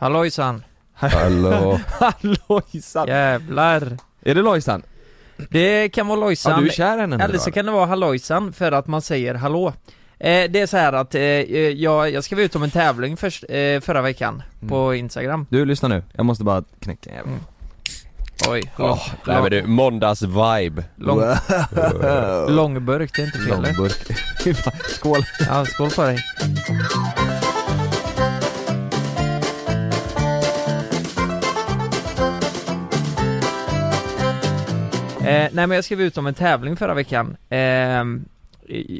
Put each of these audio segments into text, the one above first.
Hallojsan. Hallå. Hallojsan! Jävlar. Är det Lojsan? Det kan vara Lojsan. Ja, du är kär henne Eller så kan det vara Hallojsan för att man säger hallå. Eh, det är så här att eh, jag, jag skrev ut om en tävling först, eh, förra veckan på Instagram. Du, lyssna nu. Jag måste bara knäcka en jävel. Mm. Oj, Åh, nej men du, måndags-vibe. Lång, långburk, det är inte fel. Långburk. Skål. Ja, skål på dig. Nej men jag skrev ut om en tävling förra veckan. Eh,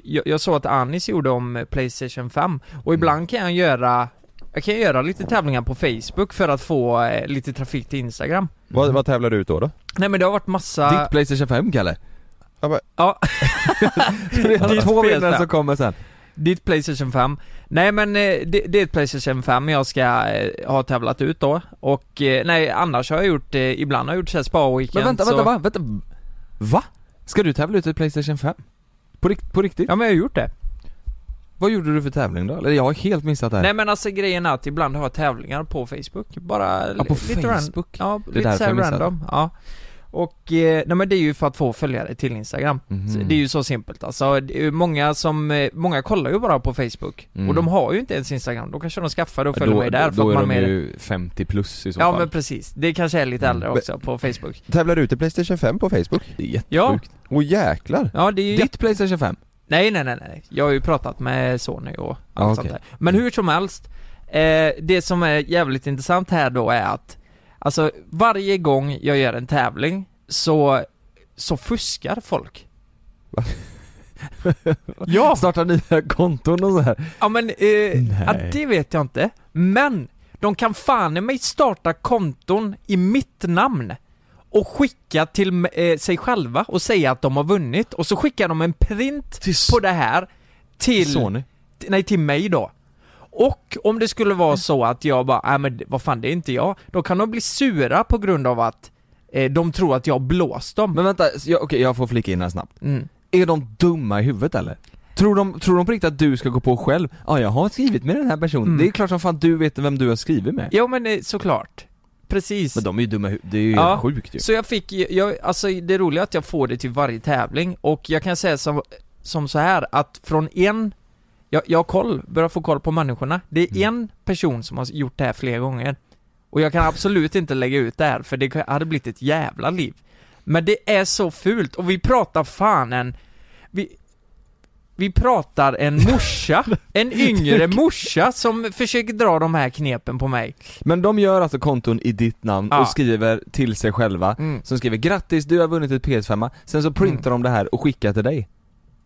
jag, jag såg att Anis gjorde om Playstation 5 och ibland kan jag göra jag kan göra lite tävlingar på Facebook för att få eh, lite trafik till Instagram. Vad, vad tävlar du ut då då? Nej men det har varit massa... Ditt Playstation 5 Kalle. Ja. Det är två PS5. vinnare som kommer sen. Ditt Playstation 5 Nej men eh, det, det är ett Playstation 5 jag ska eh, ha tävlat ut då och eh, nej annars har jag gjort, eh, ibland har jag gjort såhär spa-weekends Men vänta, vänta, och... va? Vänta. Va? Ska du tävla ut ett Playstation 5? På, rikt, på riktigt? Ja men jag har gjort det. Vad gjorde du för tävling då? Eller jag har helt missat det här. Nej men alltså grejen är att ibland har jag tävlingar på Facebook, bara Ja, på li- lite ran- Facebook? Ja, Det lite såhär random, ja och, eh, nej men det är ju för att få följare till Instagram. Så Det är ju så simpelt alltså, är många som, eh, många kollar ju bara på Facebook Mm. och de har ju inte ens Instagram, då kanske de skaffar det och Ja, följer då, mig där då, för då att är man de mer... ju 50 plus i så Ja fall. men precis, det kanske är lite Mm. äldre också på Facebook Tävlar du i Playstation 5 på Facebook? Det är jättesjukt. Ja, Åh jäklar! ja det är ju Ditt Playstation 5? Nej nej nej nej, jag har ju pratat med Sony och allt Ja, sånt okej. där. Men hur som helst, eh, det som är jävligt intressant här då är att Alltså varje gång jag gör en tävling så, så fuskar folk. ja! Startar nya konton och så här. Ja men, eh, ja, det vet jag inte. Men, de kan fan i mig starta konton i mitt namn och skicka till eh, sig själva och säga att de har vunnit och så skickar de en print Till på det här till, Sony? nej till mig då. Och om det skulle vara så att jag bara, nej men vad fan det är inte jag, då kan de bli sura på grund av att eh, de tror att jag blåst dem. Men vänta, jag, okej jag får flika in här snabbt. Mm. Är de dumma i huvudet eller? Tror de, tror de på riktigt att du ska gå på själv? Ja, jag har skrivit med den här personen. Mm. Det är klart som fan du vet vem du har skrivit med. Jo men eh, såklart. Precis. Men de är ju dumma det är ju Ja. sjukt ju. Så jag fick, jag, alltså det roliga är att jag får det till varje tävling och jag kan säga som, som så här att från en jag, jag har koll, börjar få koll på människorna. Det är Mm. en person som har gjort det här flera gånger. Och jag kan absolut inte lägga ut det här för det hade blivit ett jävla liv. Men det är så fult och vi pratar fan en, vi, vi pratar en morsa, en yngre morsa som försöker dra de här knepen på mig. Men de gör alltså konton i ditt namn Ja. och skriver till sig själva, Mm. som skriver 'Grattis, du har vunnit ett PS5' Sen så printar de det här och skickar till dig.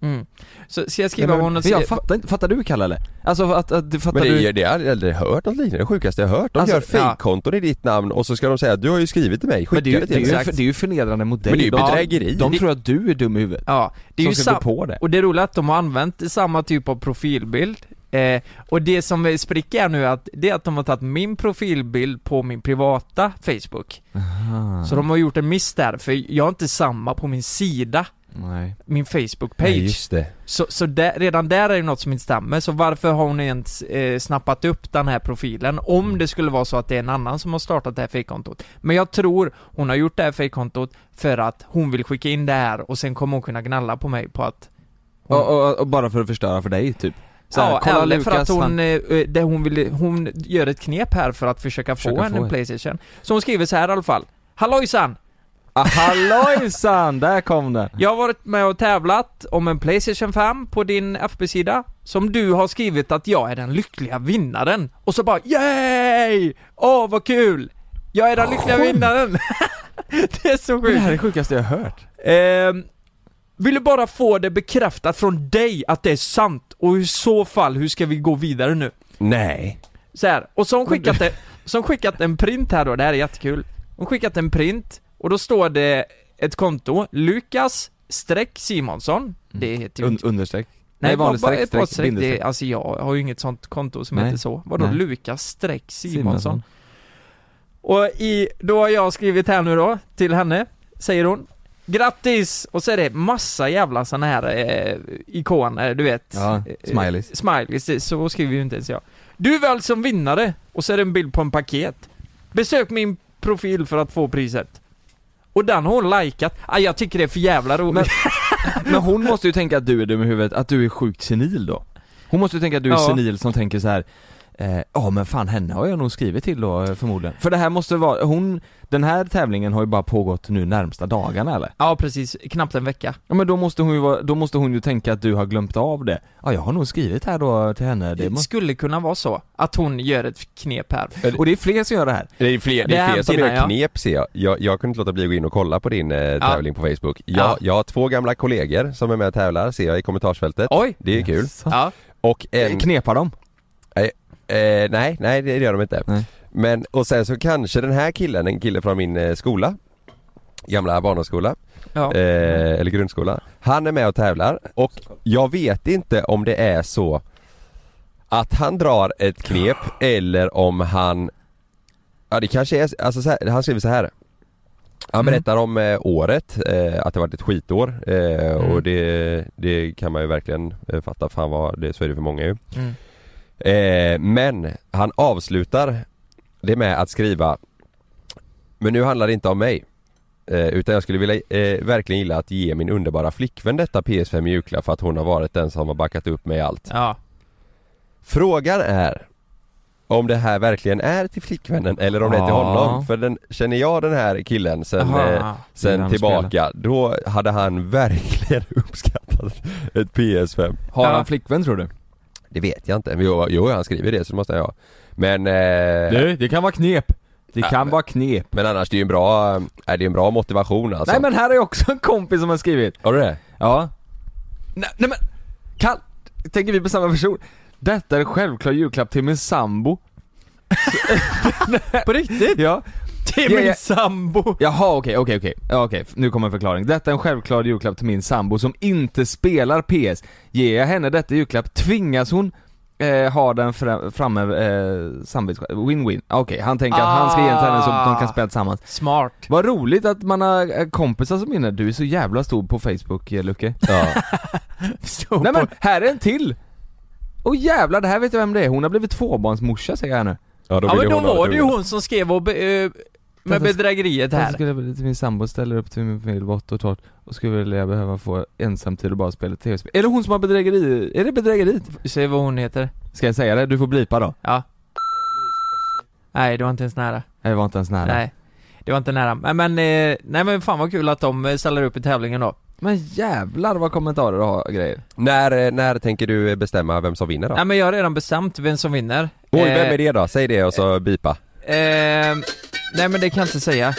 Mm. Så ska jag Nej, skriva men, vad hon men har jag fattar inte, fattar du Kalle eller? Alltså att, att, fattar Men det, du? är- det har jag aldrig hört något liknande, det sjukaste jag har hört. De Alltså, gör ja. fejkkonton i ditt namn och så ska de säga du har ju skrivit till mig, skicka det är, ju, det det, till mig. Exakt. det är ju förnedrande mot dig. Men det är ju de, bedrägeri. de Det- tror att du är dum i huvudet. Ja, det är som ju ska sam- gå på det. Och det är roligt att de har använt samma typ av profilbild eh, Och det som är spricker nu är att, det är att de har tagit min profilbild på min privata Facebook Aha. Så de har gjort en miss där, för jag har inte samma på min sida Nej. Min Facebook-page Nej. Så, så där, redan där är det något som inte stämmer, så varför har hon ens eh, snappat upp den här profilen? Om det skulle vara så att det är en annan som har startat det här fejkkontot Men jag tror hon har gjort det här fejkkontot för att hon vill skicka in det här och sen kommer hon kunna gnalla på mig på att hon, Och, och, och bara för att förstöra för dig typ? Så här, ja, kolla eller för Lukas, att hon, han- eh, eh, det hon, vill, hon gör ett knep här för att försöka få Försöka henne få en. Playstation Så hon skriver så här i alla fall Hallojsan! Ah, hallojsan! Där kom den! Jag har varit med och tävlat om en Playstation 5 på din FB-sida Som du har skrivit att jag är den lyckliga vinnaren Och så bara yay! Åh vad kul! Jag är den lyckliga Sjukt. vinnaren! det är så Det här är sjukt! det sjukaste jag har hört. Ehm, vill du bara få det bekräftat från dig att det är sant? Och i så fall, hur ska vi gå vidare nu? Nej. Så här, och så har hon skickat, det, så har hon skickat en print här då, det här är jättekul Hon har skickat en print, och då står det ett konto, Lukas streck Simonsson Det heter ju Un, inte understreck. Nej, Nej, bara, vanlig bara streck, streck, streck, det, alltså jag har ju inget sånt konto som Nej. heter så Vadå Nej. Lukas streck Simonsson? Och i, då har jag skrivit här nu då, till henne, säger hon Grattis! Och så är det massa jävla såna här eh, ikoner, du vet Ja, Eh, smileys. Smileys, så skriver ju inte ens jag Du är väl som vinnare, och så är det en bild på en paket. Besök min profil för att få priset. Och den har hon likat. Ah, jag tycker det är för jävla roligt. Men hon måste ju tänka att du är dum i huvudet, att du är sjukt senil då Hon måste ju tänka att du är Ja. senil som tänker så här. Eh, Ja men fan henne har jag nog skrivit till då eh, förmodligen För det här måste vara, hon, den här tävlingen har ju bara pågått nu närmsta dagarna eller? Ja precis, knappt en vecka. Ja men då måste hon ju vara, då måste hon ju tänka att du har glömt av det Ja jag har nog skrivit här då till henne, det Det må... skulle kunna vara så, att hon gör ett knep här. Och det är fler som gör det här Det är fler, det är fler som gör ja. knep ser jag. jag. Jag kunde inte låta bli att gå in och kolla på din eh, tävling på Facebook. Jag, Ja. jag har två gamla kollegor som är med och tävlar, ser jag i kommentarsfältet. Oj! Det är kul. Ja. Och en... Knepar dem? Eh, nej, nej det gör de inte. Nej. Men, och sen så kanske den här killen, en kille från min eh, skola Gamla barnaskola, Ja. eh, eller grundskola Han är med och tävlar och jag vet inte om det är så Att han drar ett knep eller om han Ja det kanske är, alltså så här, han skriver så här Han Mm. berättar om eh, året, eh, att det varit ett skitår eh, Mm. och det, det kan man ju verkligen eh, fatta, fan vad, det, så är det för många ju Mm. Eh, men han avslutar det med att skriva Men nu handlar det inte om mig eh, Utan jag skulle vilja, eh, verkligen gilla att ge min underbara flickvän detta PS5 i julklapp för att hon har varit den som har backat upp mig i allt Ja. Frågan är om det här verkligen är till flickvännen eller om det är till Ja. honom För den, känner jag den här killen sen, Jaha. eh, sen han tillbaka Då hade han verkligen uppskattat ett PS5 Har Ja. han flickvän tror du? Det vet jag inte, men jo, jo han skriver det så det måste jag ha. Men eh, Du, det kan vara knep. Det Ja, kan men- vara knep. Men annars det är ju en bra, är det en bra motivation alltså. Nej men här är också en kompis som har skrivit. Har du det? Ja. Nej, nej men, kan, tänker vi på samma person? Detta är en självklar julklapp till min sambo. På riktigt? Ja Till Ja, min ja. sambo! Jaha okej, okej, okej, ja, okej, nu kommer en förklaring. Detta är en självklar julklapp till min sambo som inte spelar PS. Ger jag henne detta julklapp tvingas hon eh, ha den fra, framme, eh, samvets... Win-win. Okej, han tänker att han ska ge den till henne så att de kan spela tillsammans. Smart. Vad roligt att man har eh, kompisar som minner. Du är så jävla stor på Facebook, eh, Lucke. Ja. Så Nej på- men, här är en till! Åh jävlar, det här vet jag vem det är. Hon har blivit tvåbarnsmorsa säger jag nu. Ja då, Ja men ju då var det ju hon som skrev och be, eh, med bedrägeriet Här. skulle jag vilja till min sambo ställer upp till min familj vått och torrt och skulle vilja behöva få ensamtid och bara spela tv-spel. Är det hon som har bedrägeri? Är det bedrägeriet? Säg vad hon heter. Ska jag säga det? Du får blipa då. Ja. Nej, det var inte ens nära. Nej, det var inte ens nära. Nej. Det var inte nära. Men, men, eh, nej men fan vad kul att de eh, ställer upp i tävlingen då. Men jävlar vad kommentarer du har och grejer. När, eh, när tänker du bestämma vem som vinner då? Nej men jag har redan bestämt vem som vinner. Oj, Eh, vem är det då? Säg det och så bipa Eh, nej men det kan jag inte säga.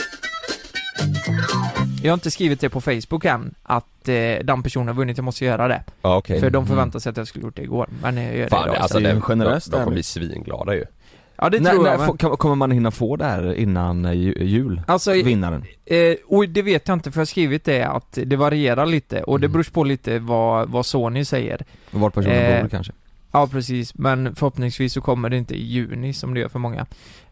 Jag har inte skrivit det på Facebook än, att eh, den personen har vunnit, jag måste göra det. Ja okej För de Mm. förväntar sig att jag skulle gjort det igår, men jag gör Fan, det idag. alltså det är ju det, generöst de, de kommer bli svinglada ju ja det när, tror när jag med. kan- kommer man hinna få det här innan eh, ju- jul? Alltså, Vinnaren? eh, och det vet jag inte för jag har skrivit det att det varierar lite och det Mm. beror på lite vad, vad Sony säger. Och vart personen Eh, bor kanske? Ja precis, men förhoppningsvis så kommer det inte i juni som det gör för många.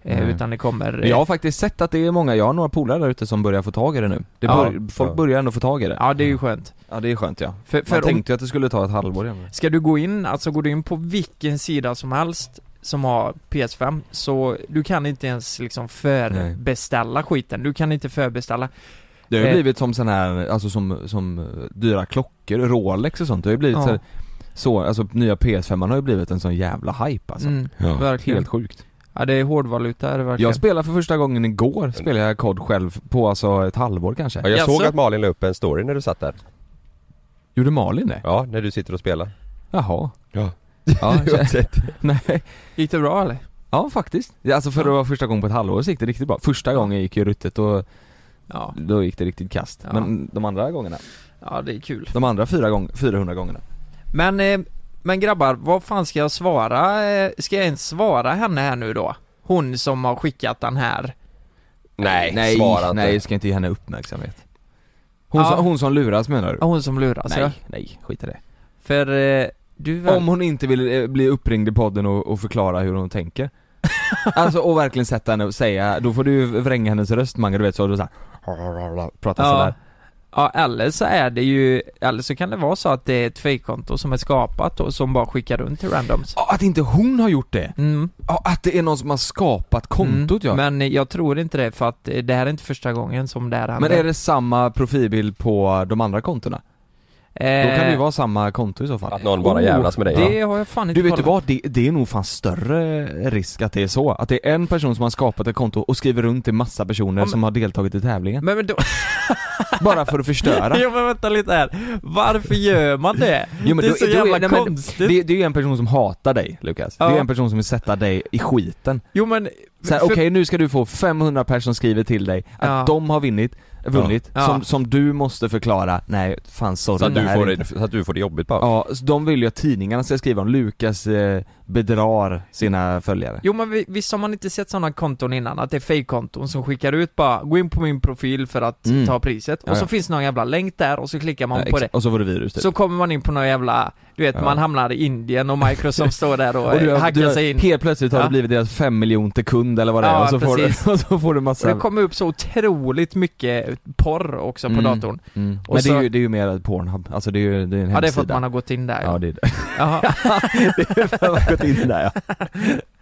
Eh, Nej. utan det kommer... Men Jag har faktiskt sett att det är många, jag har några polare där ute som börjar få tag i det nu. Det Ja. bör, folk Ja. börjar ändå få tag i det. Ja det är ju skönt. Ja det är skönt ja. För, Man för om, tänkte ju att det skulle ta ett halvår igen. Ska du gå in, alltså går du in på vilken sida som helst som har PS5, så du kan inte ens liksom förbeställa skiten. Du kan inte förbeställa. Det har ju Eh. blivit som sån här, alltså som, som dyra klockor, Rolex och sånt. Det har ju blivit Ja. så, så, alltså nya PS5 har ju blivit en sån jävla hype alltså. Mm, Ja. verkligen. Helt sjukt. Ja det är hårdvaluta är det verkligen. Jag spelade för första gången igår, spelade jag kod själv på alltså ett halvår kanske. ja, Jag Jaså? såg att Malin la upp en story när du satt där Gjorde Malin det? Ja, när du sitter och spelar Jaha. Ja Ja, Du har sett nej. Gick det bra eller? Ja faktiskt. Alltså för det var första gången på ett halvår så gick det riktigt bra. Första gången gick ju ruttet och Ja, då gick det riktigt kast. Ja. Men de andra gångerna, ja det är kul. de andra fyra gång, 400 gångerna. Men, eh, men grabbar, vad fan ska jag svara? Eh, Ska jag ens svara henne här nu då? Hon som har skickat den här. Nej, nej, svara inte nej, ska inte ge henne uppmärksamhet. Hon, Ja. som, hon som luras menar du? Ja, Hon som luras nej, ja. nej, skit i det. För eh, du väl... Om hon inte vill eh, bli uppringd i podden och, och förklara hur hon tänker. alltså och verkligen sätta henne och säga, då får du vränga hennes röst Mange, du vet så, då såhär Prata Ja. sådär. Ja, eller så är det ju, eller så kan det vara så att det är ett fejkkonto som är skapat och som bara skickar runt till randoms. Ja, Att inte hon har gjort det? Mm. Ja, att det är någon som har skapat kontot ja. Men jag tror inte det för att det här är inte första gången som det här händer. Men är det samma profilbild på de andra kontona? Då kan det ju vara samma konto i så fall. Att någon bara jävlas med dig Eh, Det har jag fan inte Du vet du kollat. vad? Det, det är nog fan större risk att det är så. Att det är en person som har skapat ett konto och skriver runt till massa personer Ja, men- som har deltagit i tävlingen. Men, men då, Bara för att förstöra. jo men vänta lite här. Varför gör man det? Jo, men det är då- så då jävla nej, men konstigt. Det, det är ju en person som hatar dig Lukas. Ja. Det är en person som vill sätta dig i skiten. Jo men... Så här, för- okej nu ska du få 500 personer som skriver till dig att Ja. de har vunnit, vunnit, Ja. Som, som du måste förklara, nej fan sorry Så att, det du här får det, så att du får det jobbigt bara. Ja, så de vill ju att tidningarna ska skriva om Lukas eh, bedrar sina följare. Jo men vi- visst har man inte sett sådana konton innan? Att det är fake-konton som skickar ut bara, gå in på min profil för att Mm. ta priset. Ja, och så ja. finns någon jävla länk där och så klickar man Ja, på det. Och så får du virus typ. Så kommer man in på någon jävla, du vet Ja. man hamnar i Indien och Microsoft står där och, och du, hackar du, sig in. helt plötsligt har Ja. du blivit deras fem miljonte kund eller vad det är Ja, och, så får du, precis. och så får du Och massa det kommer upp så otroligt mycket porr också på Mm. datorn. mm. och Men det så- är ju, det är ju mer Pornhub, alltså det är ju det är en Ja det är för hemsida att man har gått in där Ja ja. det är det. Jaha. det är för att man har gått in där ja.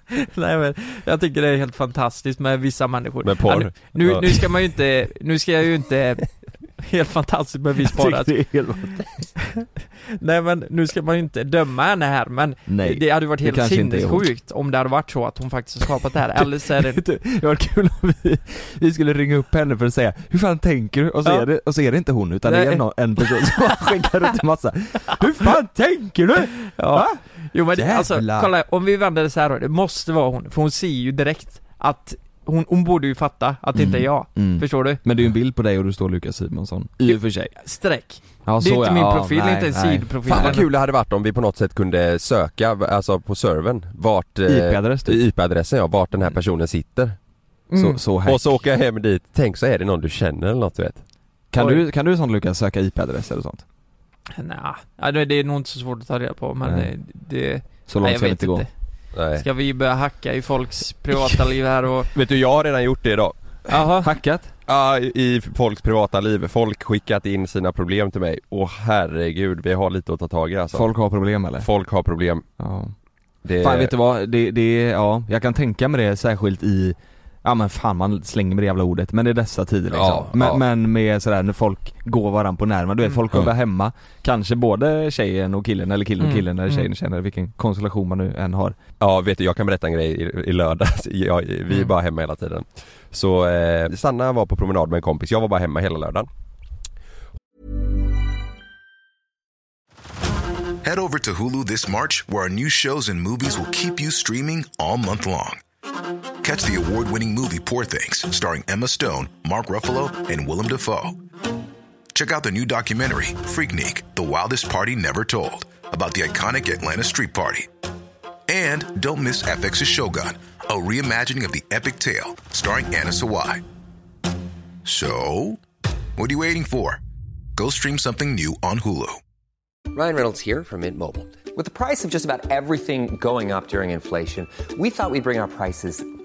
Nej men, jag tycker det är helt fantastiskt med vissa människor. Med porr. Ja, nu, nu, nu ska man ju inte, nu ska jag ju inte Helt fantastiskt det är helt... Nej men nu ska man ju inte döma henne här men Nej. det hade varit det helt sinnessjukt om det hade varit så att hon faktiskt har skapat det här, eller så är det Det var kul om vi, vi skulle ringa upp henne för att säga Hur fan tänker du? Och så, Ja. är, det, och så är det inte hon utan det Nej. är någon, en person som skickar ut en massa Hur fan tänker du? Ja. Va? Jo men det, alltså, kolla om vi vänder det så här då, det måste vara hon, för hon ser ju direkt att hon, hon borde ju fatta att det inte är jag, Mm. förstår du? Men det är ju en bild på dig och du står Lukas Simonsson I och för sig Streck. ja, det är inte ja. min Ja, profil, det är inte en nej. sidprofil. Fan vad kul det hade varit om vi på något sätt kunde söka, alltså på servern, vart... eh, IP-adress typ. IP-adressen ja, vart den här personen sitter. Mm. Så, så. Och så åka hem dit, tänk så är det någon du känner eller något du vet. Kan Oj. du, kan du sånt Lukas söka IP-adresser och sånt? Nja, ja, det det är nog inte så svårt att ta reda på men Nej. det, det Så nej, långt jag ska vi vet inte gå inte. Nej. Ska vi börja hacka i folks privata liv här och... Vet du, jag har redan gjort det idag. Jaha. Hackat? Ja, i i folks privata liv. Folk skickat in sina problem till mig. Åh herregud, vi har lite att ta tag i alltså. Folk har problem eller? Folk har problem. Ja. Det... Fan vet du vad, det, det, ja, jag kan tänka mig det särskilt i Ja men fan man slänger med det jävla ordet, men i dessa tider liksom. Ja, men, ja. men med sådär när folk går varandra på närmare, du vet Mm. folk Ja. jobbar hemma Kanske både tjejen och killen, eller killen och Mm, killen eller tjejen mm. och tjejen, eller vilken konstellation man nu än har Ja vet du, jag kan berätta en grej i, i lördags. Jag, vi är Mm. bara hemma hela tiden. Så eh, Sanna var på promenad med en kompis, jag var bara hemma hela lördagen. Head over to Hulu this March, where our new shows and movies will keep you streaming all month long. Catch the award winning movie Poor Things, starring Emma Stone, Mark Ruffalo, and Willem Dafoe. Check out the new documentary, Freaknik The Wildest Party Never Told, about the iconic Atlanta Street Party. And don't miss FX's Shogun, a reimagining of the epic tale, starring Anna Sawai. So, what are you waiting for? Go stream something new on Hulu. Ryan Reynolds here from Mint Mobile. With the price of just about everything going up during inflation, we thought we'd bring our prices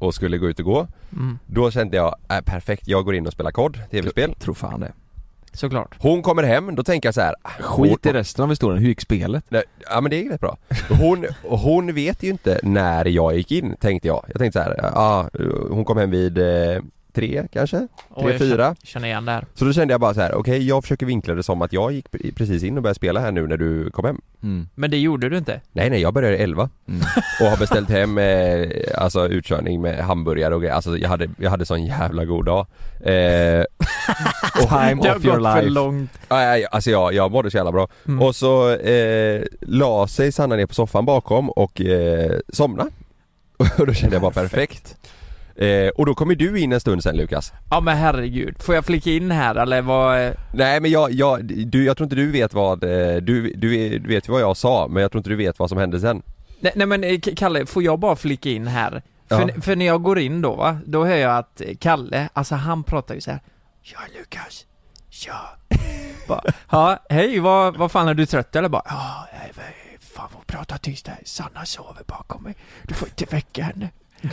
och skulle gå ut och gå. Mm. Då kände jag, äh, perfekt, jag går in och spelar kod, tv-spel. Tror fan det Såklart. Hon kommer hem, då tänker jag så här. ah, Skit i resten av historien, hur gick spelet? Nej, Ja men det gick rätt bra. Hon, hon vet ju inte när jag gick in tänkte jag. Jag tänkte så här, ja hon kom hem vid eh, tre kanske? Tre, Oj, jag fyra? känner- igen det här. Så då kände jag bara så här: okej jag försöker vinkla det som att jag gick pre- precis in och började spela här nu när du kom hem. Mm. Men det gjorde du inte? Nej nej, jag började 11 Mm. och har beställt hem eh, alltså utkörning med hamburgare och grejer. Alltså jag hade, jag hade sån jävla god dag. Eh, Time Det har of your gått för life långt. Alltså jag, jag mådde så jävla bra. Mm. Och så eh, la sig Sanna ner på soffan bakom och eh, somna. Och då kände jag bara perfekt. Eh, och då kommer du in en stund sen Lukas. Ja men herregud, får jag flika in här eller vad? Nej men jag, jag, du, jag tror inte du vet vad, eh, du, du, vet ju vad jag sa men jag tror inte du vet vad som hände sen. Nej, nej men eh, Kalle, får jag bara flika in här? För, Ja. för när jag går in då va, då hör jag att eh, Kalle, alltså han pratar ju så här. Ja Lukas, ja. bara, ja, hej vad, vad fan är du trött eller bara? Ja, vad- fan får prata tyst här, Sanna sover bakom mig. Du får inte väcka henne.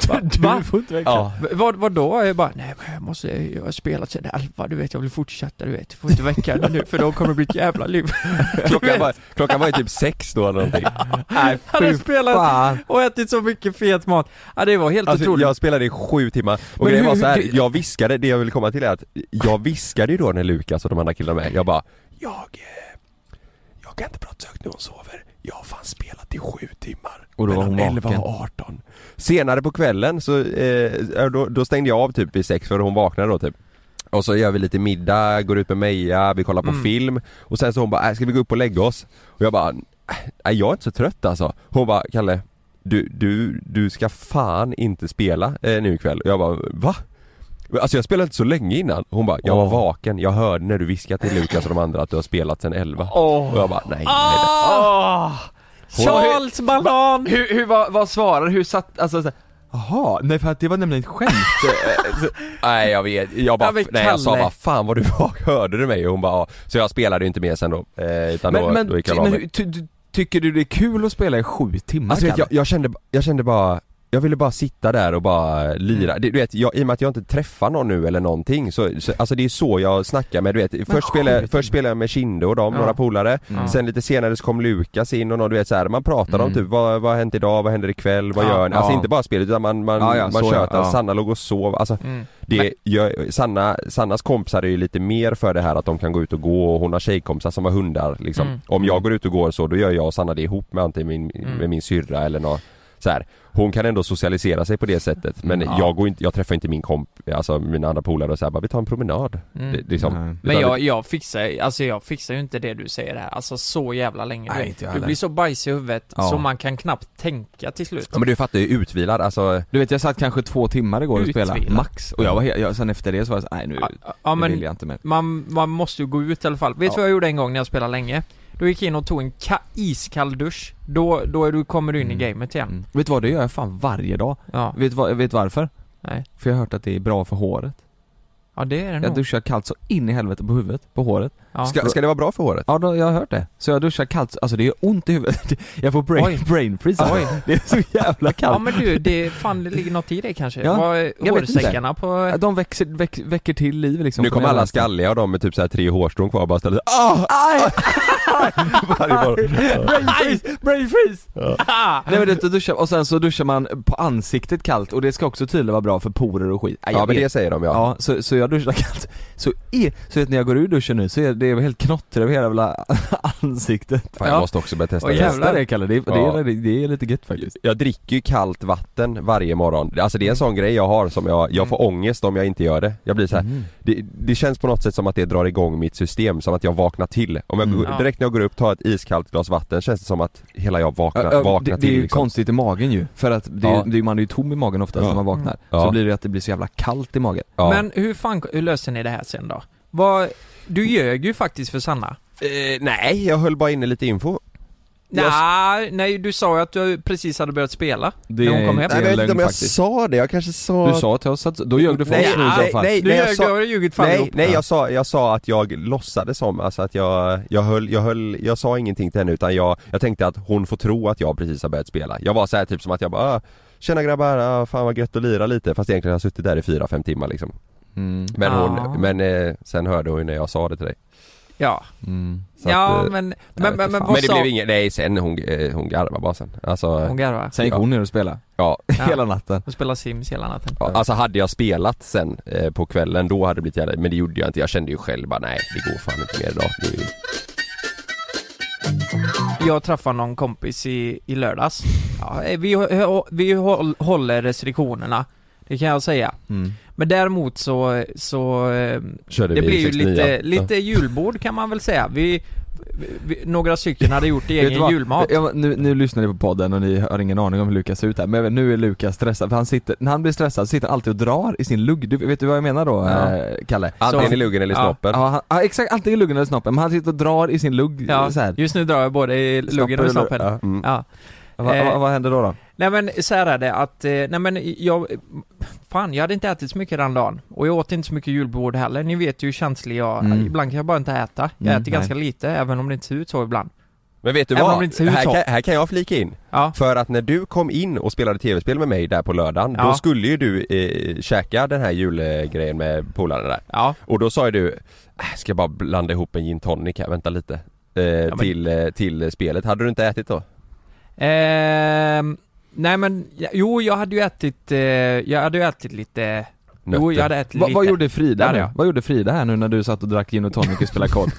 Va? Va? får inte väcka Ja. Vad, vad då? Jag bara, nej men jag måste, jag har spelat sen elva, du vet jag vill fortsätta du vet. Du får inte väcka henne nu för då kommer det bli ett jävla liv. Klockan var, klockan var ju typ sex då eller någonting. Nej Han har spelat fan. och ätit så mycket fet mat. Ja det var helt Alltså otroligt. jag spelade i sju timmar och Men grejen var hur- så här, du- jag viskade, det jag vill komma till är att Jag viskade ju då när Lukas och de andra killarna med, jag bara Jag, eh, jag kan inte prata så högt när hon sover Jag har fan spelat i sju timmar Och då var hon 11 vaken. och 18 Senare på kvällen så, eh, då, då stängde jag av typ vid sex för hon vaknade då typ och så gör vi lite middag, går ut med Meja, vi kollar på Mm. film och sen så hon bara äh, ska vi gå upp och lägga oss? Och jag bara nej jag är inte så trött alltså Hon bara Kalle du, du, du ska fan inte spela eh, nu ikväll och jag bara va? Alltså jag spelade inte så länge innan Hon bara jag var Åh. vaken, jag hörde när du viskade till Lukas och de andra att du har spelat sen 11 Åh. Och jag bara nej, nej, nej. Ah! Charles Banan! Hur, hur, vad, vad svarar hur satt, alltså så här, Jaha, nej för att det var nämligen ett skämt nej jag vet, jag bara, Ja, men nej jag sa bara fan vad du var, hörde du mig? Och hon bara ja. Så jag spelade ju inte mer sen då, eh, utan då, Men, men, då gick jag men ty, ty, tycker du det är kul att spela i sju timmar Alltså jag, jag kände, jag kände bara jag ville bara sitta där och bara lira, Mm. du vet, jag, i och med att jag inte träffar någon nu eller någonting så, så alltså det är så jag snackar med du vet, först spelade, jag- först spelade jag med Kinde och dem, Ja. några polare, Mm. sen lite senare så kom Lukas in och någon, du vet så här, man pratar om Mm. typ vad, vad har hänt idag, vad händer ikväll, vad Ja. gör ni? Alltså Ja. inte bara spelet utan man, man, Ja, man tjötar. Sanna låg och sov, alltså Mm. det, jag, Sanna, Sannas kompisar är ju lite mer för det här att de kan gå ut och gå och hon har tjejkompisar som har hundar liksom. Mm. Om jag går ut och går så, då gör jag och Sanna det ihop med antingen min, Mm. med min syrra eller något så här. Hon kan ändå socialisera sig på det sättet men Ja. jag går inte, jag träffar inte min komp, alltså mina andra polare och så här, bara vi tar en promenad. Mm. Det, liksom. Nej. Men jag, jag fixar, alltså jag fixar ju inte det du säger här, alltså så jävla länge. Nej, Du- inte jag du heller. blir så bajs i huvudet Ja. så man kan knappt tänka till slut. Ja men du fattar ju, utvilad alltså Du vet jag satt kanske två timmar igår och spelade, max, och jag var helt, jag, sen efter det så var jag så, nej nu, Ja, ja nu vill men jag inte mer man, man måste ju gå ut i alla fall. Vet du Ja. vad jag gjorde en gång när jag spelade länge? Då gick jag in och tog en ka- iskall dusch. Då, då är du, kommer du in Mm. i gamet igen. mm. Vet du vad, det gör jag fan varje dag Ja, Vet du vet du varför? nej. För jag har hört att det är bra för håret Ja det är det Jag nog. duschar kallt så in i helvete på huvudet, på håret Ja. ska, ska det vara bra för håret? Ja, då, jag har hört det. Så jag duschar kallt, alltså det gör ont i huvudet Jag får brain, Oj. brain freeze Oj. Det är så jävla Ja kallt men du, det, fan det ligger något i det kanske. Ja, inte. hårsäckarna på... De växer, väck, väcker till liv liksom nu kommer alla skalliga och de med typ så här tre hårstrån kvar och bara ställer ah! Aj! Varje morgon. brain freeze! Brain freeze! Ah! Nej men då duschar, och sen så duschar man på ansiktet kallt och det ska också tydligen vara bra för porer och skit Ja men vet. det säger de ja. Ja, så, så jag duschar kallt, så, är, så vet, när jag går ur duschen nu så är det helt knottrig över hela jävla ansiktet Fan, jag Ja. måste också börja testa det. jävlar. Det Kalle, det, det, Ja. är, det, det är lite gött faktiskt Jag dricker ju kallt vatten varje morgon. Alltså det är en sån grej jag har som jag, jag får ångest om jag inte gör det. Jag blir så här, Mm. det, det känns på något sätt som att det drar igång mitt system, som att jag vaknar till. Om jag Mm. direkt när jag går upp tar ett iskallt glas vatten känns det som att hela jag vaknar, Ja, ja, vaknar det, till det är ju liksom. konstigt i magen ju, för att det, Ja. det, man är ju tom i magen oftast Ja. när man vaknar Ja. Så blir det att det blir så jävla kallt i magen ja. Men hur fan, hur löser ni det här sen då? Vad, du ljög ju faktiskt för Sanna. eh, nej, jag höll bara inne lite info. Jag- Nej, nej du sa ju att du precis hade börjat spela. Det När hon kom hem. Nej, jag vet inte om jag faktiskt. sa det, jag kanske sa... Du sa till oss att, då ljög du för Nej, oss nu i nej, så fall nej. Du, jag ljög, sa- du har ljugit för Nej, nej jag sa, jag sa att jag låtsades som, alltså att jag, jag höll, jag höll, jag sa ingenting till henne utan jag, jag tänkte att hon får tro att jag precis har börjat spela. Jag var så här typ som att jag bara ah, Tjena grabbar, ah, fan vad gött att lira lite fast egentligen har jag suttit där i fyra fem timmar liksom. Mm. Men Ja. hon, men eh, sen hörde hon ju när jag sa det till dig. Ja, Mm. Ja att, eh, men, men, men, men Men det blev inget, nej sen hon, eh, hon garvade bara sen. Alltså, Hon garvar. Sen gick Ja. hon ner och spelade, ja, Ja. hela natten Hon spelar Sims hela natten. ja, alltså hade jag spelat sen eh, på kvällen då hade det blivit jävla, men det gjorde jag inte. Jag kände ju själv bara nej det går fan inte mer idag. Det är ju... Jag träffade någon kompis i, i lördags. Ja, eh, vi, vi håll- håller restriktionerna. Det kan jag säga. mm. Men däremot så, så eh, Körde det blir ju 69. lite, Ja. lite julbord kan man väl säga. Vi, vi- några stycken hade gjort egen vad? julmat. Jag, nu, nu lyssnar ni på podden och ni har ingen aning om hur Lukas ser ut här, men nu är Lukas stressad för han sitter, när han blir stressad så sitter han alltid och drar i sin lugg, du, vet du vad jag menar då Ja. eh, Kalle? Antingen i luggen eller i Ja. snoppen. Ja, han, ja exakt, antingen i luggen eller snoppen, men han sitter och drar i sin lugg Ja, så här. just nu drar jag både i luggen och i snoppen. Ja. Mm. Ja. Vad, Eh. vad, händer då då? Nej men så här är det att, eh, nej men jag, fan jag hade inte ätit så mycket den dagen. Och jag åt inte så mycket julbord heller. Ni vet ju hur känslig jag, Mm. ibland kan jag bara inte äta. Jag Mm, äter nej. ganska lite, även om det inte ser ut så ibland. Men vet du Även om vad? det inte ser ut Här så. kan, här kan jag flika in. Ja. För att när du kom in och spelade tv-spel med mig där på lördagen, Ja. då skulle ju du eh, käka den här julgrejen med polarna där. Ja. Och då sa ju du, äh, ska jag bara blanda ihop en gin tonic här, vänta lite. Eh, men- till, eh, till spelet. Hade du inte ätit då? Ehm, nej men, jo jag hade ju ätit, eh, jag hade ju ätit lite, jo Nötter. jag hade ätit Va, lite. vad gjorde Frida nu? ja. Vad gjorde Frida här nu när du satt och drack gin och tonic och spelade kod?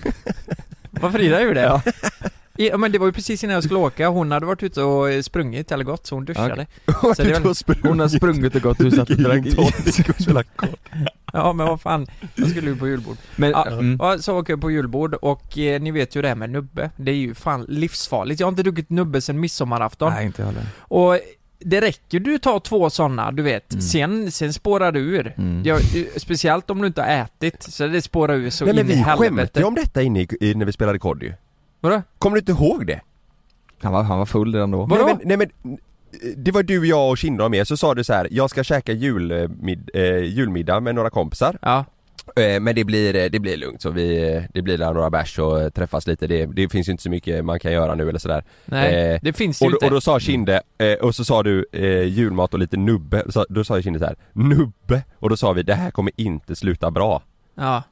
Vad Frida gjorde? Ja. Ja men det var ju precis innan jag skulle åka, hon hade varit ute och eh, sprungit eller gått så hon duschade. Hon Så det är väl- Hon har sprungit och gått och satt och drack gin och spelade kod. Ja men vad fan, jag skulle ju på julbord. Men, Ja, mm. så åker jag på julbord och eh, ni vet ju det här med nubbe. Det är ju fan livsfarligt. Jag har inte druckit nubbe sedan midsommarafton. Nej inte jag heller. Och det räcker du tar två sådana, du vet. Mm. Sen, sen spårar du ur. Mm. Jag, speciellt om du inte har ätit, så det spårar ur så Nej men in i vi skämtade helvete. ju om detta inne i, i, när vi spelade kod ju. Vadå? Kommer du inte ihåg det? Han var, han var full redan då. Vadå? Nej men, nej men det var du, jag och Kindra med, så sa du så här: jag ska käka julmid, eh, julmiddag med några kompisar Ja. eh, Men det blir, eh, det blir lugnt så vi, eh, det blir där några bärs och eh, träffas lite, det, det finns ju inte så mycket man kan göra nu eller sådär Nej, Eh, det finns ju och, då- inte. och då sa Kinde, eh, och så sa du eh, julmat och lite nubbe, så, då sa Kinde så här: nubbe! Och då sa vi, det här kommer inte sluta bra Ja.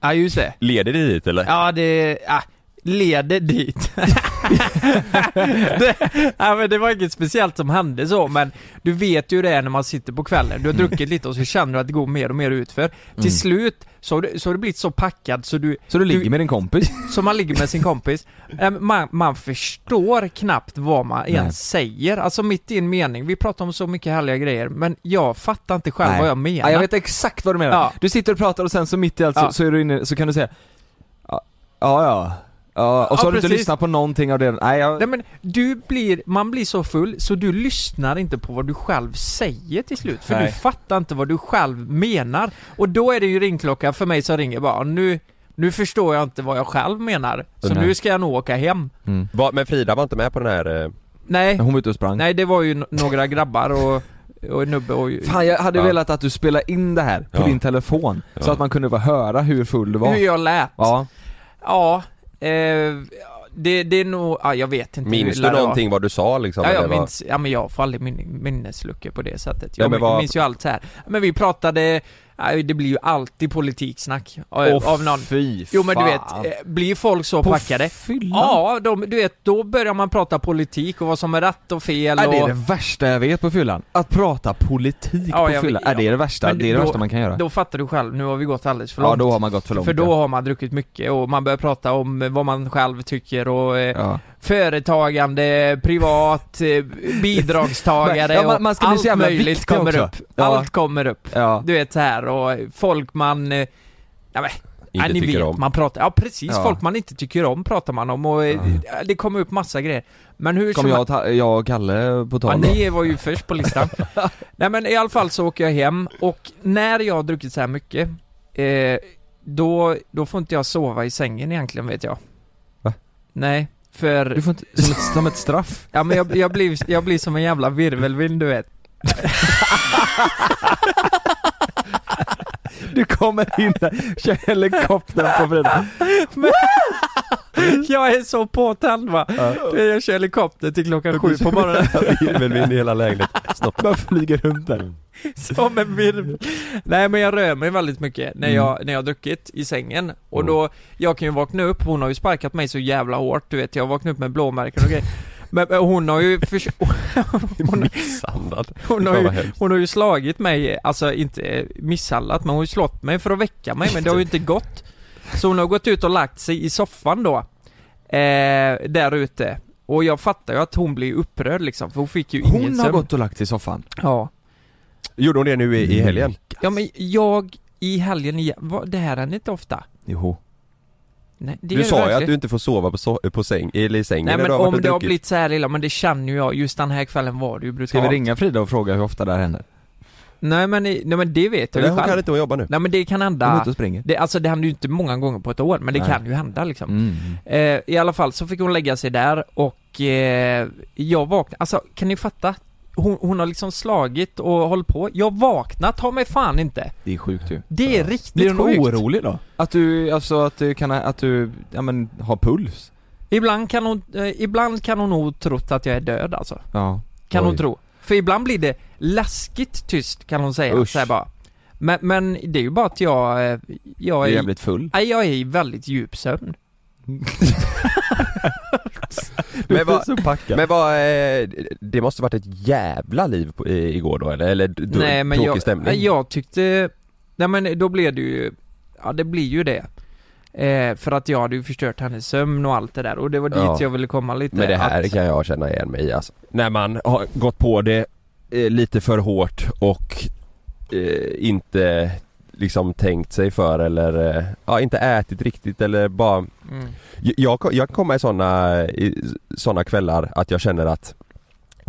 Ja just det. Leder det dit eller? Ja det, ja, leder dit. det, ja, men det var inget speciellt som hände så men du vet ju det är när man sitter på kvällen, du har druckit lite och så känner du att det går mer och mer utför. Till slut så har, du, så har du blivit så packad så du, Så du ligger med din kompis? så man ligger med sin kompis. Man, man förstår knappt vad man ens Nej. säger, alltså mitt i en mening. Vi pratar om så mycket härliga grejer men jag fattar inte själv Nej. vad jag menar. Ja, jag vet exakt vad du menar. Ja. Du sitter och pratar och sen så mitt i allt så, Ja. så är du inne, så kan du säga Ja, ja, ja. och så Ja, har du inte precis. lyssnat på någonting av det. Nej, jag, Nej men du blir, man blir så full så du lyssnar inte på vad du själv säger till slut för Nej. du fattar inte vad du själv menar Och då är det ju ringklocka för mig som ringer bara nu, nu förstår jag inte vad jag själv menar Så Nej. nu ska jag nog åka hem mm. Va, men Frida var inte med på den här eh, Nej, Hon var ute och sprang. nej det var ju några grabbar och, och nubbe och Fan jag hade Ja. velat att du spelade in det här på Ja. din telefon, så att man kunde få höra hur full du var. hur jag lät Ja. Ja, eh, det, det är nog, ja jag vet inte Minns du någonting vad du sa liksom? Ja, jag minns, ja men jag får aldrig min, minnesluckor på det sättet. Ja, Jag men vad- minns ju allt så här. Men vi pratade, ja, det blir ju alltid politiksnack av, av någon. fy Jo men du fan. vet, eh, blir folk så På packade? fyllan? Ja, de, du vet, då börjar man prata politik och vad som är rätt och fel och... det är det värsta jag vet på fyllan. Att prata politik Ja, på fyllan. Nej, det är det värsta, Men det är det då- värsta man kan göra. Då fattar du själv, nu har vi gått alldeles för ja, långt. då har man gått för långt. för då ja. har man druckit mycket och man börjar prata om vad man själv tycker och eh, Ja. Företagande, privat, eh, bidragstagare Ja, man- och man så allt möjligt kommer upp. Ja. Allt kommer upp. Ja. Du vet så här och folk man... eh, Ja, men, Inte ja, ni vet, om. man pratar, ja precis, Ja. folk man inte tycker om pratar man om och eh, det kommer upp massa grejer. Men hur Kom jag, och jag och Kalle på Ja, tal då? ni var ju först på listan. Nej men i alla fall så åker jag hem och när jag har druckit så här mycket, eh, då, då får inte jag sova i sängen egentligen vet jag. Va? Nej, för, Du får inte, som ett, som ett straff? ja men jag, jag, blir, jag blir som en jävla virvelvind du vet. Du kommer in där, kör helikoptern på fredag. Jag är så påtänd va. Jag kör helikopter till klockan sju på morgonen. Virvelvind i hela lägenheten. Snopp. Man flyger runt där. Som en virvel. Nej men jag rör mig väldigt mycket när Mm. jag, när jag har druckit i sängen. Och Mm. då, jag kan ju vakna upp, hon har ju sparkat mig så jävla hårt, du vet jag har vaknat upp med blåmärken och grejer. Men men hon har ju förs- hon, Misshandlad. hon, har ju, hon har ju slagit mig, alltså inte misshandlat men hon har ju slått mig för att väcka mig men det har ju inte gått. Så hon har gått ut och lagt sig i soffan då, eh, där ute. Och jag fattar ju att hon blir upprörd liksom, för hon fick ju ingen Hon har sömn. gått och lagt sig i soffan. Ja. Gjorde hon det nu i, i helgen? Ja men jag i helgen igen, vad- det här händer inte ofta. Jo. Nej, det Du sa ju att du inte får sova på, so- på säng, eller i sängen Nej när men om det har blivit så här illa, men det känner ju jag, just den här kvällen var det ju brutalt Ska vi ringa Frida och fråga hur ofta det här händer? Nej men, nej men det vet jag Nej, ju hon kan själv inte hon jobba nu. Nej men det kan Hon hända och springer? det, Alltså det händer ju inte många gånger på ett år, men det Nej. kan ju hända liksom Mm. eh, I alla fall så fick hon lägga sig där och eh, jag vaknade, alltså kan ni fatta? Hon, hon har liksom slagit och hållit på, jag vaknat har mig fan inte Det är sjukt ju Det är riktigt Blir sjukt orolig då? Att du, alltså att du kan, att du, ja men, har puls? Ibland kan hon, eh, ibland kan hon nog trott att jag är död alltså Ja Kan Oj. hon tro. För ibland blir det läskigt tyst kan hon säga, Usch. så här bara. Men, men det är ju bara att jag, eh, jag Du är är, jävligt full nej, jag är i väldigt djup sömn. Men vad, men vad, eh, det måste varit ett jävla liv på, i, igår då eller? Eller d- nej men tråkig jag, stämning? jag tyckte, nej men då blev det ju, ja det blir ju det. Eh, för att jag hade ju förstört hennes sömn och allt det där och det var dit Ja. jag ville komma lite. Men det här att, kan jag känna igen mig i alltså. När man har gått på det eh, lite för hårt och eh, inte liksom tänkt sig för eller eh, ja, inte ätit riktigt eller bara Mm. Jag, jag, kan komma i såna, i såna kvällar att jag känner att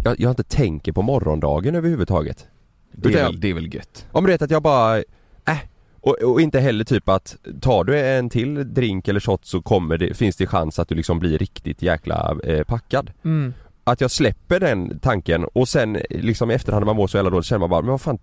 jag, jag inte tänker på morgondagen överhuvudtaget. det, är Utan- väl, det är väl gött? Om du vet att jag bara, äh, och, och inte heller typ att tar du en till drink eller shot så kommer det, finns det chans att du liksom blir riktigt jäkla eh, packad. Mm. Att jag släpper den tanken och sen liksom i efterhand när man mår så jävla dåligt känner man bara, men vad fan,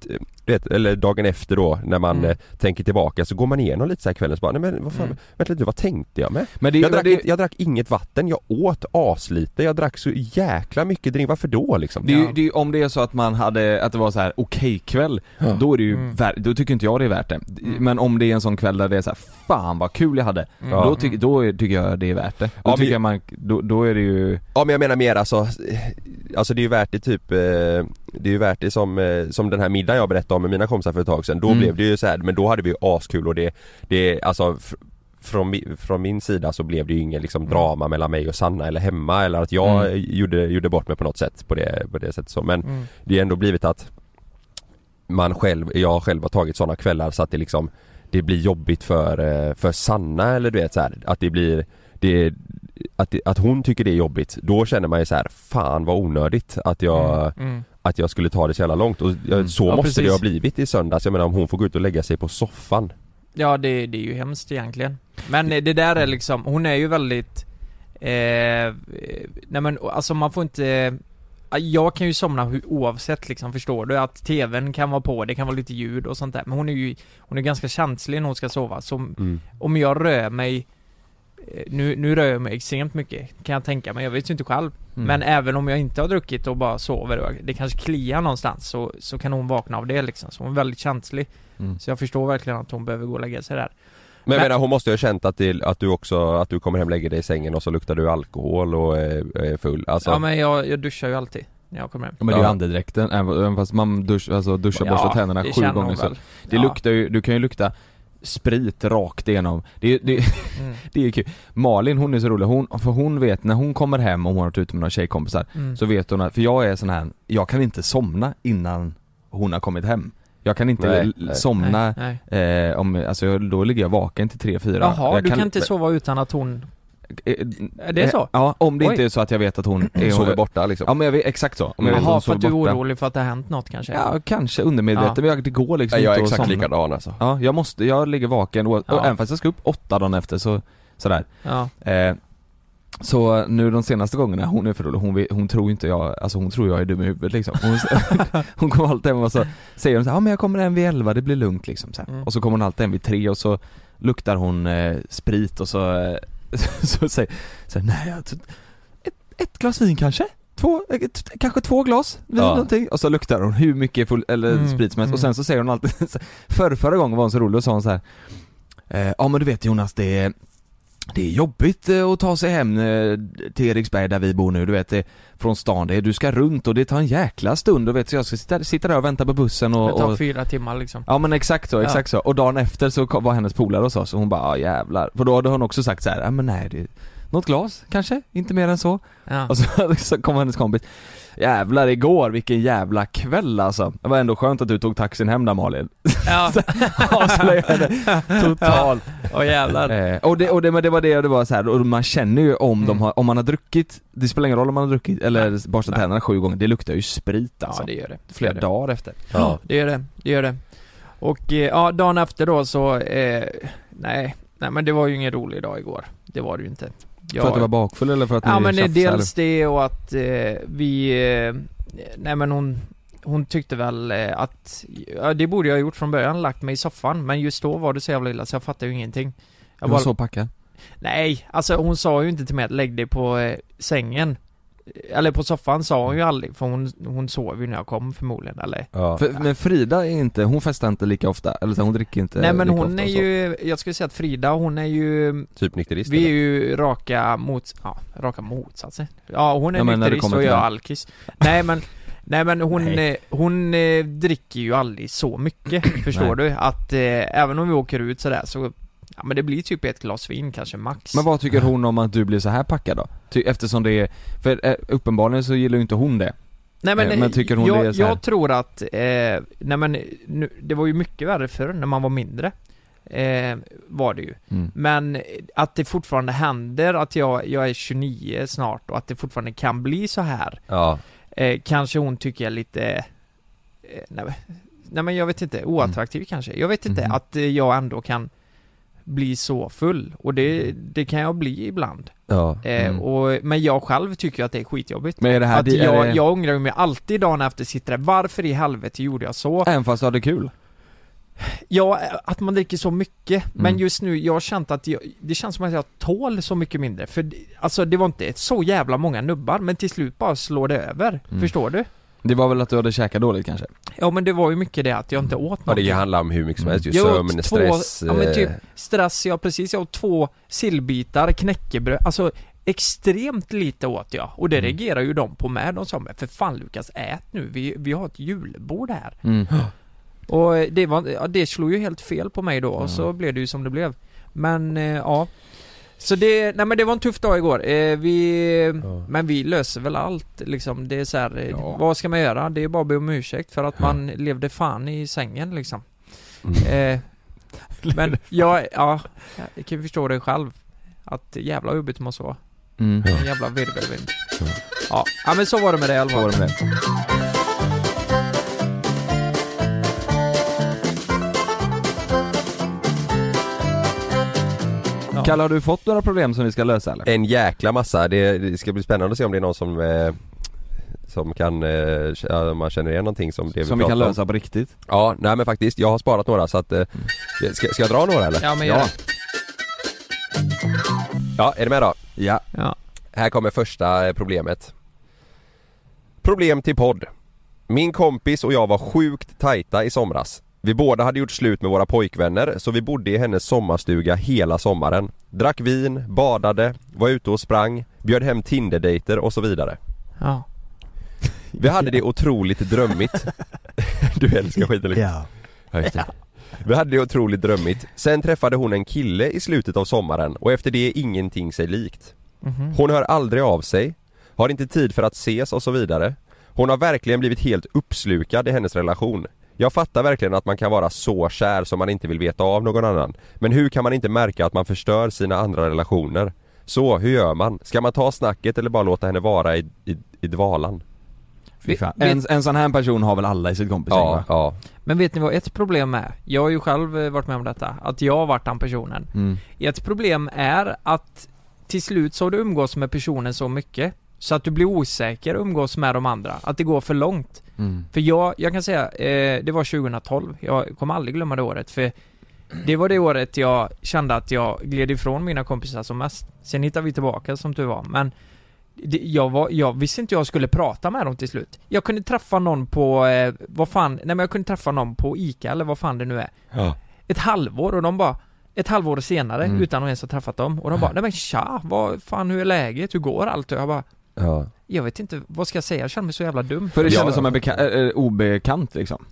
vet, eller dagen efter då när man Mm. eh, tänker tillbaka så går man igenom lite så här kvällen så bara, nej men vad fan, Mm. vänta lite, vad tänkte jag med? Men det, Jag drack, det, inte, jag drack inget vatten, jag åt aslite, jag drack så jäkla mycket drink, varför då liksom? det, Ja. det om det är så att man hade, att det var så här okej kväll Ja. Då är det ju, Mm. vär, då tycker inte jag det är värt det. Mm. Men om det är en sån kväll där det är så här, fan vad kul jag hade Mm. Då, tycker då tycker jag det är värt det. Då Ja, men- tycker jag man, då, då är det ju Ja men jag menar mer alltså, alltså det är ju värt det typ, eh, det är ju värt det som, eh, som den här middagen jag berättade om med mina kompisar för ett tag sedan. Då Mm. blev det ju så här, men då hade vi ju askul och det, det alltså från, från min sida så blev det ju ingen liksom drama mellan mig och Sanna eller hemma eller att jag Mm. gjorde, gjorde bort mig på något sätt på det, på det sättet så men Mm. det är ändå blivit att man själv, jag själv har tagit sådana kvällar så att det liksom Det blir jobbigt för, eh, för Sanna eller du vet så här, att det blir det, att, det, att hon tycker det är jobbigt, då känner man ju så här, fan vad onödigt att jag, Mm. Mm. att jag skulle ta det så jävla långt och jag, Mm. så Ja, måste precis. det ha blivit i söndags, jag menar om hon får gå ut och lägga sig på soffan Ja det, det är ju hemskt egentligen. Men eh, det där är liksom, hon är ju väldigt eh, Nej men alltså man får inte Jag kan ju somna oavsett liksom, förstår du? Att TVn kan vara på, det kan vara lite ljud och sånt där. Men hon är ju Hon är ganska känslig när hon ska sova. Så mm. om jag rör mig nu, nu rör jag mig extremt mycket, kan jag tänka mig. Jag vet ju inte själv. Mm. Men även om jag inte har druckit och bara sover och det kanske kliar någonstans så, så kan hon vakna av det liksom. Så hon är väldigt känslig. Mm. Så jag förstår verkligen att hon behöver gå och lägga sig där. Men jag Men- menar hon måste ju ha känt att, det, att du också, att du kommer hem lägger dig i sängen och så luktar du alkohol och är, är full, alltså Ja men jag, jag duschar ju alltid när jag kommer hem. Ja, men det är ju andedräkten, även fast man dusch, alltså duschar, Ja, borstar tänderna sju gånger hon så väl. Det Ja. luktar ju, du kan ju lukta sprit rakt igenom. Det, det, Mm. det är kul. Malin hon är så rolig, hon, för hon vet när hon kommer hem och hon har varit ute med några tjejkompisar Mm. Så vet hon att, för jag är sån här, jag kan inte somna innan hon har kommit hem Jag kan inte Nej, nej. somna Nej, nej. eh, om, alltså då ligger jag vaken till tre fyra Jaha, jag du kan, inte sova utan att hon... eh, Är det så? Ja, om det Oj. inte är så att jag vet att hon är sover borta liksom Ja men jag vet, exakt så, om jag vet att Jaha, hon för att du är borta orolig för att det har hänt något kanske? Ja, kanske undermedvetet, Ja. men jag, det går liksom Nej, jag är inte att exakt somna likadan alltså Ja, jag måste, jag ligger vaken och, och Ja. även fast jag ska upp åtta dagen efter så, sådär Ja. eh, Så nu de senaste gångerna, hon är för rolig, hon, vet- hon tror inte jag, alltså hon tror jag är dum i huvudet liksom Hon, hon kommer alltid hem och så säger hon så här, ja men jag kommer hem vid elva, det blir lugnt liksom så här. Mm. Och så kommer hon alltid hem vid tre och så luktar hon eh, sprit och så, eh, så säger, så här, nej ett, ett glas vin kanske? Två, eh, kanske två glas vin Ja. någonting och så luktar hon hur mycket full, eller Mm, sprit som helst och mm. sen så säger hon alltid förr, förra gången var hon så rolig och sa hon så här. Eh, ja men du vet Jonas det är det är jobbigt eh, att ta sig hem eh, till Eriksberg där vi bor nu, du vet det, från stan, det, är- du ska runt och det tar en jäkla stund och vet så jag ska sitta, sitta där och vänta på bussen Det och, tar och fyra timmar liksom. Ja men exakt så, Ja. exakt så. Och dagen efter så kom, var hennes polare hos oss och hon bara ja jävlar. För då hade hon också sagt så här, ja men nej det, något glas kanske, inte mer än så. Ja. Och så, så kom hennes kompis Jävlar igår, vilken jävla kväll alltså. Det var ändå skönt att du tog taxin hem där Malin. Ja, Avslöjade totalt. Åh jävlar. Eh, och det, och det, men det var det, det var så här, och man känner ju om de Mm. har, om man har druckit, det spelar ingen roll om man har druckit eller borstat Nej. tänderna sju gånger, det luktar ju sprit alltså. Ja det gör det. Det Flera det. dagar efter. Ja, det gör det. Det gör det. Och eh, ja, dagen efter då så, eh, nej, nej men det var ju ingen rolig dag igår. Det var det ju inte. Jag, För att du var bakfull eller för att Ja ni men det är dels det och att eh, vi, eh, nej men hon, hon tyckte väl eh, att, ja det borde jag ha gjort från början, lagt mig i soffan, men just då var det så jävla illa så jag fattade ju ingenting. Jag Du var bara- så packad? Nej, alltså hon sa ju inte till mig att lägg dig på eh, sängen. Eller på soffan sa hon ju aldrig, för hon, hon sov ju när jag kom förmodligen, eller? Ja. För, men Frida är inte, hon festar inte lika ofta, eller så hon dricker inte Nej men lika hon ofta är ju, jag skulle säga att Frida, hon är ju, Typ nykterist vi är eller? ju raka mot, ja, raka motsatser. Ja hon är Ja, nykterist och jag den. alkis. Nej men, nej men hon, Nej. hon eh, dricker ju aldrig så mycket, förstår Nej. du? Att eh, även om vi åker ut sådär så, ja men det blir typ ett glas vin kanske max. Men vad tycker hon om att du blir så här packad då? Ty, eftersom det är, för eh, uppenbarligen så gillar ju inte hon det. Nej men, Eh, men tycker hon jag, det är så här- jag tror att, eh, nej men nu, det var ju mycket värre förr när man var mindre. Eh, var det ju. Mm. Men att det fortfarande händer att jag, jag är 29 snart och att det fortfarande kan bli så här. Ja, Eh, kanske hon tycker jag är lite, eh, nej, men- nej men jag vet inte, oattraktiv kanske. Jag vet inte, Mhm. att eh, jag ändå kan bli så full. Och det, det kan jag bli ibland. ja. Eh, Mm. och, men jag själv tycker att det är skitjobbigt. Men är det här, Att är jag, det, jag ångrar mig alltid dagen efter sitter där, varför i helvete gjorde jag så? även fast du hade kul? Ja, att man dricker så mycket, men Mm. just nu, jag har känt att jag, det känns som att jag tål så mycket mindre, för alltså det var inte så jävla många nubbar, men till slut bara slår det över, Mm. förstår du? Det var väl att du hade käkat dåligt kanske? Ja men det var ju mycket det att jag inte åt ja det någonting. kan handla om hur mycket som Mm. helst ju. Jag åt Sömn, två- stress. ja, men eh, typ stress, ja precis, jag åt två sillbitar, knäckebröd, alltså extremt lite åt jag, och det Mm. reagerar ju de på med, de sa men för fan Lukas, ät nu, vi, vi har ett julbord här. Mm. Och eh, det var, ja, det slog ju helt fel på mig då och så blev det ju som det blev. Men eh, ja. Så det, nej men det var en tuff dag igår. Eh, vi, Ja. men vi löser väl allt liksom. Det är så här, eh, Ja. vad ska man göra? Det är bara att be om ursäkt för att man levde fan i sängen liksom. Mm. Eh, men jag, ja, jag kan ju förstå det själv. Att jävla jobbigt det måste vara. Mm. En jävla virvelvind. Ja. ja, men så var det med det i alla Så fall. Ja. Kalle, har du fått några problem som vi ska lösa eller? En jäkla massa. Det, det ska bli spännande att se om det är någon som eh, som kan, eh, man känner igen någonting som det Som vi kan pratar om. lösa på riktigt? Ja, nej men faktiskt, jag har sparat några så att, eh, ska, ska jag dra några eller? Ja men gör Ja. det. Ja, är du med då? Ja. Ja. Här kommer första problemet. Problem till podd. Min kompis och jag var sjukt tajta i somras. Vi båda hade gjort slut med våra pojkvänner så vi bodde i hennes sommarstuga hela sommaren. Drack vin, badade, var ute och sprang, bjöd hem Tinder-dejter och så vidare. Ja. Vi hade det otroligt drömmigt. Du älskar skiten liksom. Ja. Ja, just det. Vi hade det otroligt drömmigt. Sen träffade hon en kille i slutet av sommaren och efter det är ingenting sig likt. Mhm. Hon hör aldrig av sig, har inte tid för att ses och så vidare. Hon har verkligen blivit helt uppslukad i hennes relation. Jag fattar verkligen att man kan vara så kär som man inte vill veta av någon annan. Men hur kan man inte märka att man förstör sina andra relationer? Så, hur gör man? Ska man ta snacket eller bara låta henne vara i, i, i dvalan? Fy fan. Vet- En, en sån här person har väl alla i sitt kompisgäng Ja, va? ja. Men vet ni vad ett problem är? Jag har ju själv eh, varit med om detta, att jag har varit den personen. Mm. Ett problem är att till slut så har du umgås med personen så mycket så att du blir osäker och umgås med de andra, att det går för långt. Mm. För jag, jag kan säga, eh, det var 2012, jag kommer aldrig glömma det året för det var det året jag kände att jag gled ifrån mina kompisar som mest. Sen hittade vi tillbaka som tur var, men det, jag, var, jag visste inte jag skulle prata med dem till slut. Jag kunde träffa någon på, eh, vad fan, nej men jag kunde träffa någon på ICA eller vad fan det nu är. ja. Ett halvår och de bara ett halvår senare Mm. utan att ens ha träffat dem och de bara nej men tja, vad fan hur är läget, hur går allt? Och jag bara ja. Jag vet inte, vad ska jag säga? Jag känner mig så jävla dum För det Ja. kändes som en beka- äh, obekant liksom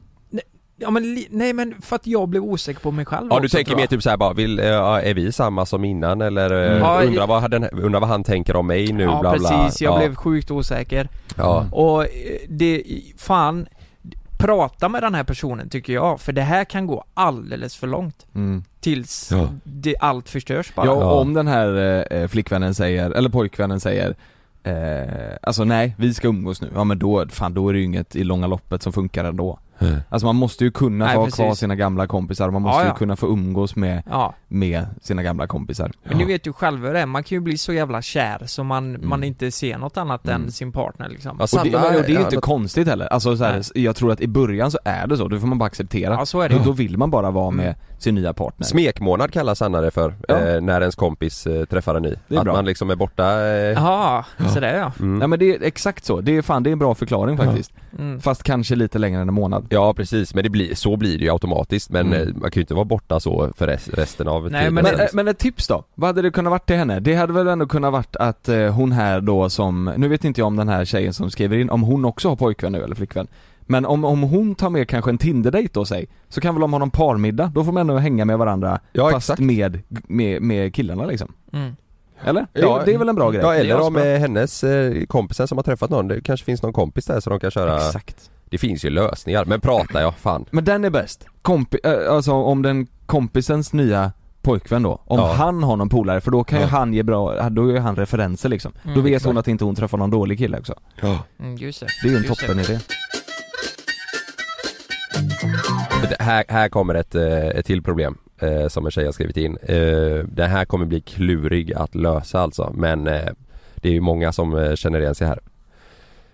Ja men, li- nej men för att jag blev osäker på mig själv Ja du också, tänker tror mer jag. typ såhär bara, vill, eh, ja, är vi samma som innan eller mm. Ja, undrar, vad, den, undrar vad han tänker om mig nu Ja bla bla precis, jag ja. blev sjukt osäker. Ja, Och eh, det, fan, prata med den här personen tycker jag, för det här kan gå alldeles för långt. Mm. Tills Ja. det, allt förstörs bara. Ja, och Ja. om den här eh, flickvännen säger, eller pojkvännen säger eh, Alltså nej, vi ska umgås nu. Ja men då, fan då är det ju inget i långa loppet som funkar ändå. Alltså man måste ju kunna Nej, få ha precis. kvar sina gamla kompisar, man måste Ja, ju ja. kunna få umgås med, Ja, med sina gamla kompisar. men ni vet ju själva hur det är, man kan ju bli så jävla kär så man, Mm. man inte ser något annat än sin partner liksom. Ja, Och det, och det är ju inte det- konstigt heller. Alltså så här, Nej. jag tror att i början så är det så, det får man bara acceptera. Ja, så är det då, ju. då vill man bara vara med Mm. sin nya partner. Smekmånad kallar Sanna det för, Ja. eh, när ens kompis eh, träffar en ny. Det är att bra. man liksom är borta eh, Jaha, sådär ja. mm. Ja men det är exakt så, det är fan, det är en bra förklaring faktiskt. Mm. Fast kanske lite längre än en månad. Ja precis, men det blir, så blir det ju automatiskt men Mm. eh, man kan ju inte vara borta så för rest, resten av Nej, tiden men- Men, eh, men ett tips då? Vad hade det kunnat varit till henne? Det hade väl ändå kunnat varit att eh, hon här då som, nu vet inte jag om den här tjejen som skriver in, om hon också har pojkvän nu eller flickvän Men om, om hon tar med kanske en Tinder-dejt då säg, så kan väl de ha någon parmiddag, då får man ändå hänga med varandra Ja, fast exakt. med, med, med killarna liksom Mm. Eller? Det, Ja, det är väl en bra grej? Ja eller om hennes eh, kompisen som har träffat någon, det kanske finns någon kompis där så de kan köra Exakt Det finns ju lösningar, men prata ja, fan Men den är bäst, Kompi, äh, alltså om den kompisens nya pojkvän då, om Ja. han har någon polare för då kan ju Ja. han ge bra, då är han referenser liksom Mm, Då vet exakt. hon att inte hon träffar någon dålig kille också Mm, just det. Det är ju en Just det. toppen idé Det här, här kommer ett, eh, ett till problem eh, som en tjej har skrivit in. Eh, det här kommer bli klurig att lösa alltså men eh, det är ju många som eh, känner igen sig här.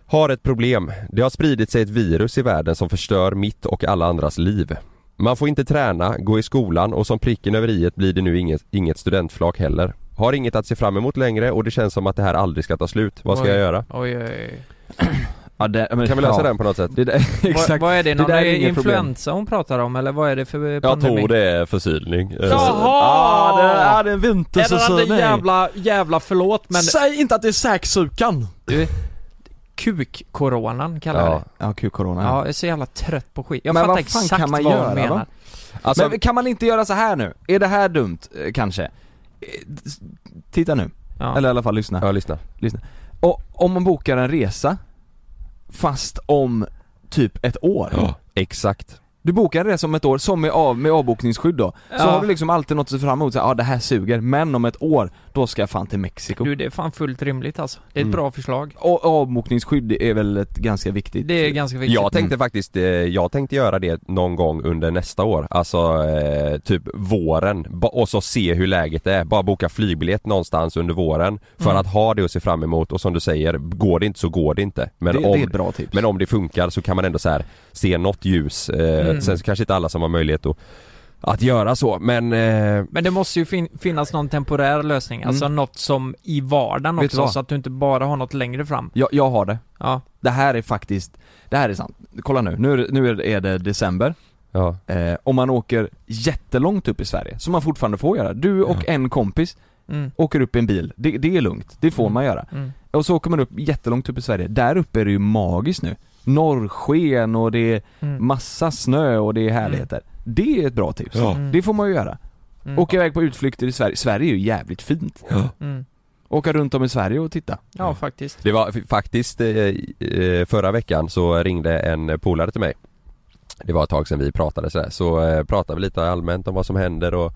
Har ett problem. Det har spridit sig ett virus i världen som förstör mitt och alla andras liv. Man får inte träna, gå i skolan och som pricken över i blir det nu inget, inget studentflak heller. Har inget att se fram emot längre och det känns som att det här aldrig ska ta slut. Vad ska Oj. jag göra? Oj, oj, oj. Ja, det, men, Kan vi lösa ja. den på något sätt? Det där, exakt. Vad, vad är det? Någon där är inget problem. influensa hon pratar om eller vad är det för pandemi? det är förkylning. Jaha! Ja, det är en Är det vintersäsong. den där jävla, jävla förlåt men Säg inte att det är säksukan! du, kuk-coronan kallar jag Ja. det. Ja, kul-corona. Ja, jag är så jävla trött på skit. Jag Men fattar vad fan exakt kan man vad göra hon då? menar. Alltså, Men kan man inte göra så här nu? Är det här dumt, eh, kanske? Eh, s- Titta nu, Ja. eller i alla fall lyssna. ja lyssna. Och om man bokar en resa, fast om typ ett år. Exakt. Du bokar en resa om ett år, som med, av, med avbokningsskydd då. Så Ja. har du liksom alltid något att se fram emot, ja ah, det här suger, men om ett år, då ska jag fan till Mexiko. Du, det är fan fullt rimligt alltså. Det är ett Mm. bra förslag. Och avbokningsskydd är väl ett ganska viktigt Det är ganska viktigt. Jag tänkte faktiskt, eh, jag tänkte göra det någon gång under nästa år, alltså eh, typ våren, och så se hur läget är, bara boka flygbiljett någonstans under våren för Mm. att ha det att se fram emot och som du säger, går det inte så går det inte. Men, det, om, det är ett bra tips. men om det funkar så kan man ändå så här se något ljus, eh, Mm. sen så kanske inte alla som har möjlighet att, att göra så men eh, Men det måste ju fin- finnas någon temporär lösning, Mm. alltså något som i vardagen Vet också, så att du inte bara har något längre fram. jag, jag har det. Ja. Det här är faktiskt, det här är sant. Kolla nu, nu är, det- nu är det- december, ja. eh, om man åker jättelångt upp i Sverige, som man fortfarande får göra. Du och en kompis Mm. åker upp i en bil, det, det är lugnt, det får Mm. man göra. Mm. Och så åker man upp jättelångt upp i Sverige, där uppe är det ju magiskt nu. Norrsken och det är Mm. massa snö och det är härligheter. Det är ett bra tips. Ja. Mm. Det får man ju göra. Mm. Åka iväg på utflykter i Sverige, Sverige är ju jävligt fint. Mm. Åka runt om i Sverige och titta. Ja, faktiskt. Det var faktiskt eh, eh, förra veckan så ringde en polare till mig Det var ett tag sedan vi pratade sådär, så eh, pratade vi lite allmänt om vad som händer och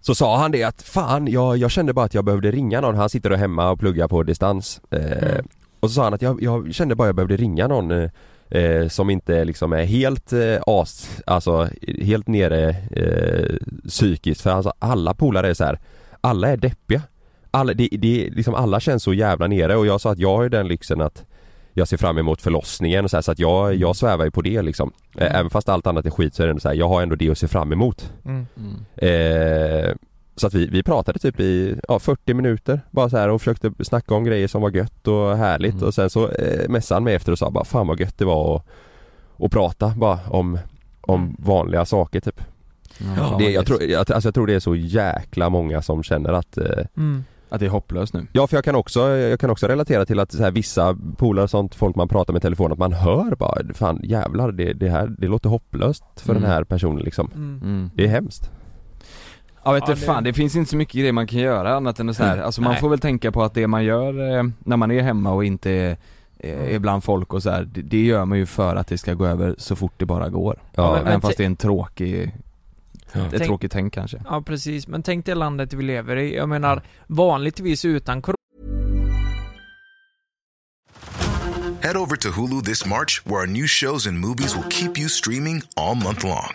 Så sa han det att fan jag, jag kände bara att jag behövde ringa någon, han sitter och hemma och pluggar på distans eh, Mm. Och så sa han att jag, jag kände bara att jag behövde ringa någon eh, eh, som inte liksom är helt eh, as, alltså helt nere eh, psykiskt för alltså alla polare är så här. alla är deppiga alla, det, det, liksom alla känns så jävla nere och jag sa att jag har ju den lyxen att jag ser fram emot förlossningen och så, här, så att jag, jag svävar ju på det liksom. Mm. Även fast allt annat är skit så är det ändå så här, jag har ändå det att se fram emot. Mm. Eh, så att vi, vi pratade typ i ja, 40 minuter bara så här och försökte snacka om grejer som var gött och härligt Mm. och sen så eh, messade han mig efter och sa bara fan vad gött det var att, att prata bara om, om Mm. vanliga saker typ. Ja, Det, jag, tror, jag, alltså jag tror det är så jäkla många som känner att eh, Mm. Att det är hopplöst nu. Ja för jag kan också, jag kan också relatera till att så här, vissa polare och sånt, folk man pratar med i telefon, att man hör bara Fan jävlar det, det här, det låter hopplöst för Mm. den här personen liksom Mm. Mm. Det är hemskt Ja vet Ja, du det- fan, det finns inte så mycket grejer man kan göra annat än så här. alltså man Nej. får väl tänka på att det man gör eh, när man är hemma och inte är, eh, är bland folk och så här, det, det gör man ju för att det ska gå över så fort det bara går. Ja, men- Även fast det är en tråkig, ett Tänk- tråkigt tänk kanske. Ja precis, men tänk dig landet vi lever i. Jag menar, vanligtvis utan corona Head over to Hulu this March, where our new shows and movies will keep you streaming all month long.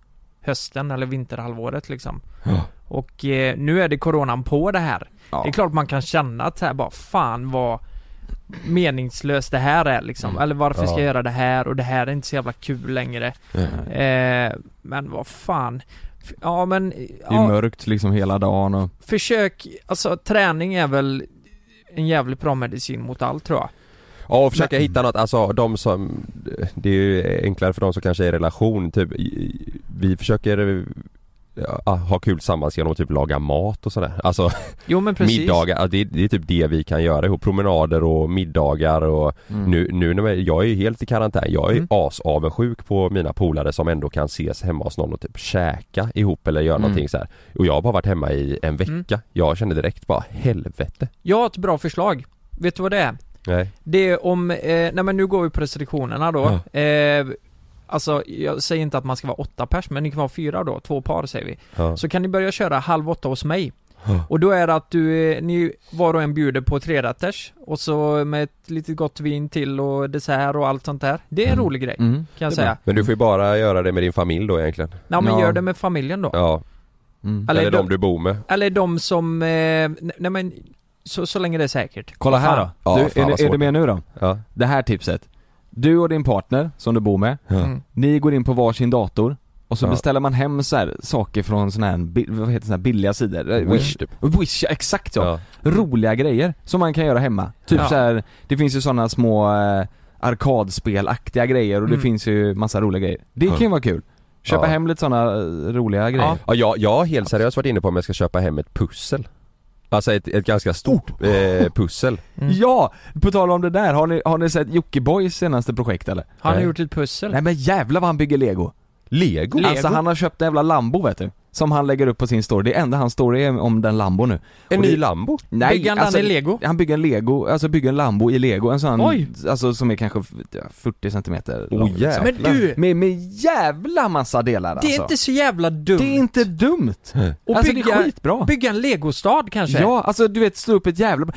hösten eller vinterhalvåret liksom. Ja. Och eh, nu är det coronan på det här. Ja. Det är klart man kan känna att här bara fan vad meningslöst det här är liksom. Mm. Eller varför ska Ja. jag göra det här och det här är inte så jävla kul längre. Eh, men vad fan. Ja men, Det är ja, mörkt liksom hela dagen och försök, alltså träning är väl en jävligt bra medicin mot allt tror jag. Ja och försöka hitta något, alltså de som Det är ju enklare för de som kanske är i relation typ Vi försöker ja, ha kul tillsammans genom att typ laga mat och sådär Alltså Jo men precis. middagar, det, är- det är typ det vi kan göra ihop Promenader och middagar och Mm. nu, nu när jag, är helt i karantän Jag är Mm. asavundsjuk på mina polare som ändå kan ses hemma hos någon och typ käka ihop eller göra Mm. någonting så här. Och jag har bara varit hemma i en vecka Mm. Jag kände direkt bara helvete Jag har ett bra förslag. Vet du vad det är? Nej Det är om, eh, nej men nu går vi på restriktionerna då. Eh, alltså, jag säger inte att man ska vara åtta pers, men ni kan vara fyra då, två par säger vi. ja. Så kan ni börja köra halv åtta hos mig. Ja. Och då är det att du, eh, ni var och en bjuder på trerätters och så med ett litet gott vin till och dessert och allt sånt där. Det är en rolig grej, Mm. kan jag säga. Men du får ju bara göra det med din familj då egentligen Ja men Ja. gör det med familjen då. Ja, Mm. Eller eller, de- de du bor med Eller de som, eh, nej men, så, så länge det är säkert. Kolla här då. Ja, du, fan är, du- är du med nu då? Ja, Det här tipset. Du och din partner, som du bor med, Mm. ni går in på varsin dator och så Ja. beställer man hem så här saker från såna här, bi- vad heter såna här billiga sidor? Eh, Wish typ Wish, ja, exakt så. ja. Roliga grejer som man kan göra hemma. Typ Ja. så här, det finns ju sådana små eh, arkadspelaktiga grejer och det Mm. finns ju massa roliga grejer. Det kan ju vara kul. Köpa Ja. hem lite sådana eh, roliga grejer. Ja. Ja, jag, jag har helt seriöst varit inne på om jag ska köpa hem ett pussel Alltså ett, ett ganska stort eh, pussel Mm. Ja! På tal om det där, har ni, har ni sett Jockibois senaste projekt eller? Han har gjort ett pussel. Nej men jävlar vad han bygger lego! Lego? Lego? Alltså han har köpt en jävla Lambo vet du Som han lägger upp på sin story, det enda hans story är om den Lambo nu En Och ny det- Lambo? Nej, Bygger han den i lego? Han bygger en lego, alltså bygger en Lambo i lego, en sån, Oj. alltså som är kanske f- 40 centimeter Åh, lång, liksom. Men du! med, med jävla massa delar Det är alltså inte så jävla dumt. Det är inte dumt! Och alltså bygga, det är skitbra! bygga en legostad kanske? Ja, alltså du vet slå upp ett jävla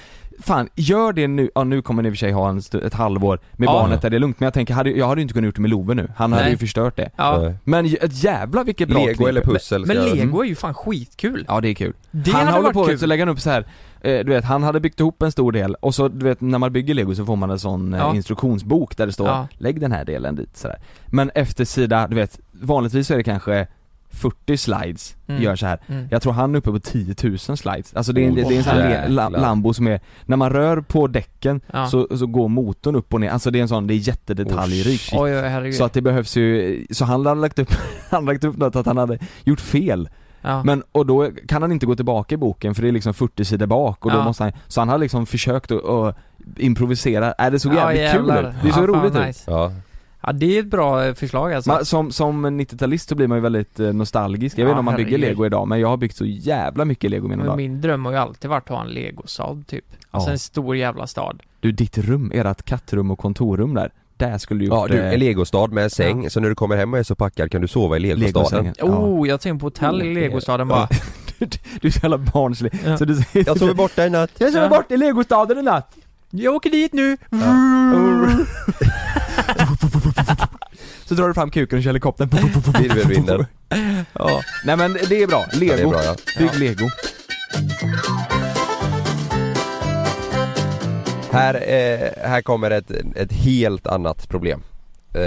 Fan, gör det nu, ja nu kommer ni i och för sig ha en ett halvår med Ja. barnet där det är lugnt men jag tänker, hade, jag hade ju inte kunnat gjort det med Love nu, han hade Nej. ju förstört det Ja. Nej. Men jävla vilket bra Lego klipp. eller pussel? Men jag- lego är ju fan skitkul. Ja det är kul. Det han hade håller varit på kul. så lägger han upp så här. Eh, du vet, han hade byggt ihop en stor del och så du vet när man bygger lego så får man en sån eh, Ja. instruktionsbok där det står Ja. lägg den här delen dit sådär. Men efter sida, du vet, vanligtvis så är det kanske 40 slides, Mm. gör så här. Mm. Jag tror han är uppe på 10 000 slides. Alltså det är, en- Åh, det är en sån här la. Lambo som är, när man rör på däcken Ja. så, så går motorn upp och ner, alltså det är en sån, det är jättedetaljrikt. Oj, oj, så att det behövs ju, så han hade lagt upp, han lagt upp något att han hade gjort fel ja. men, och då kan han inte gå tillbaka i boken för det är liksom 40 sidor bak och då Ja. måste han, så han har liksom försökt att, att improvisera, är det såg Ja, jävligt kul jävlar. ut. Det är så ja, fan roligt ut. nice. Ja, Ja, det är ett bra eh, förslag alltså. Man, som, som 90-talist så blir man ju väldigt eh, nostalgisk, jag vet Ja, inte om man bygger lego idag men jag har byggt så jävla mycket lego mina dagar. min dröm har ju alltid varit att ha en legostad typ. Alltså Ja. en stor jävla stad. Du, ditt rum, ert kattrum och kontorrum där, där skulle du ja gjort, du, eh, en legostad med säng, så när du kommer hem och är så packad kan du sova i legostaden legosängen. Oh, jag tänker på hotell i Oh, legostaden ja. bara. du, du är så jävla barnslig, Ja. så du säger Jag sover borta i natt Jag sover Ja. bort i legostaden i natt! Jag åker dit nu! Så drar du fram kuken och kör helikoptern Virvelvinden Ja, nej men det är bra, lego, Ja, det är bra ja bygg lego Här, eh, här kommer ett, ett helt annat problem. Eh,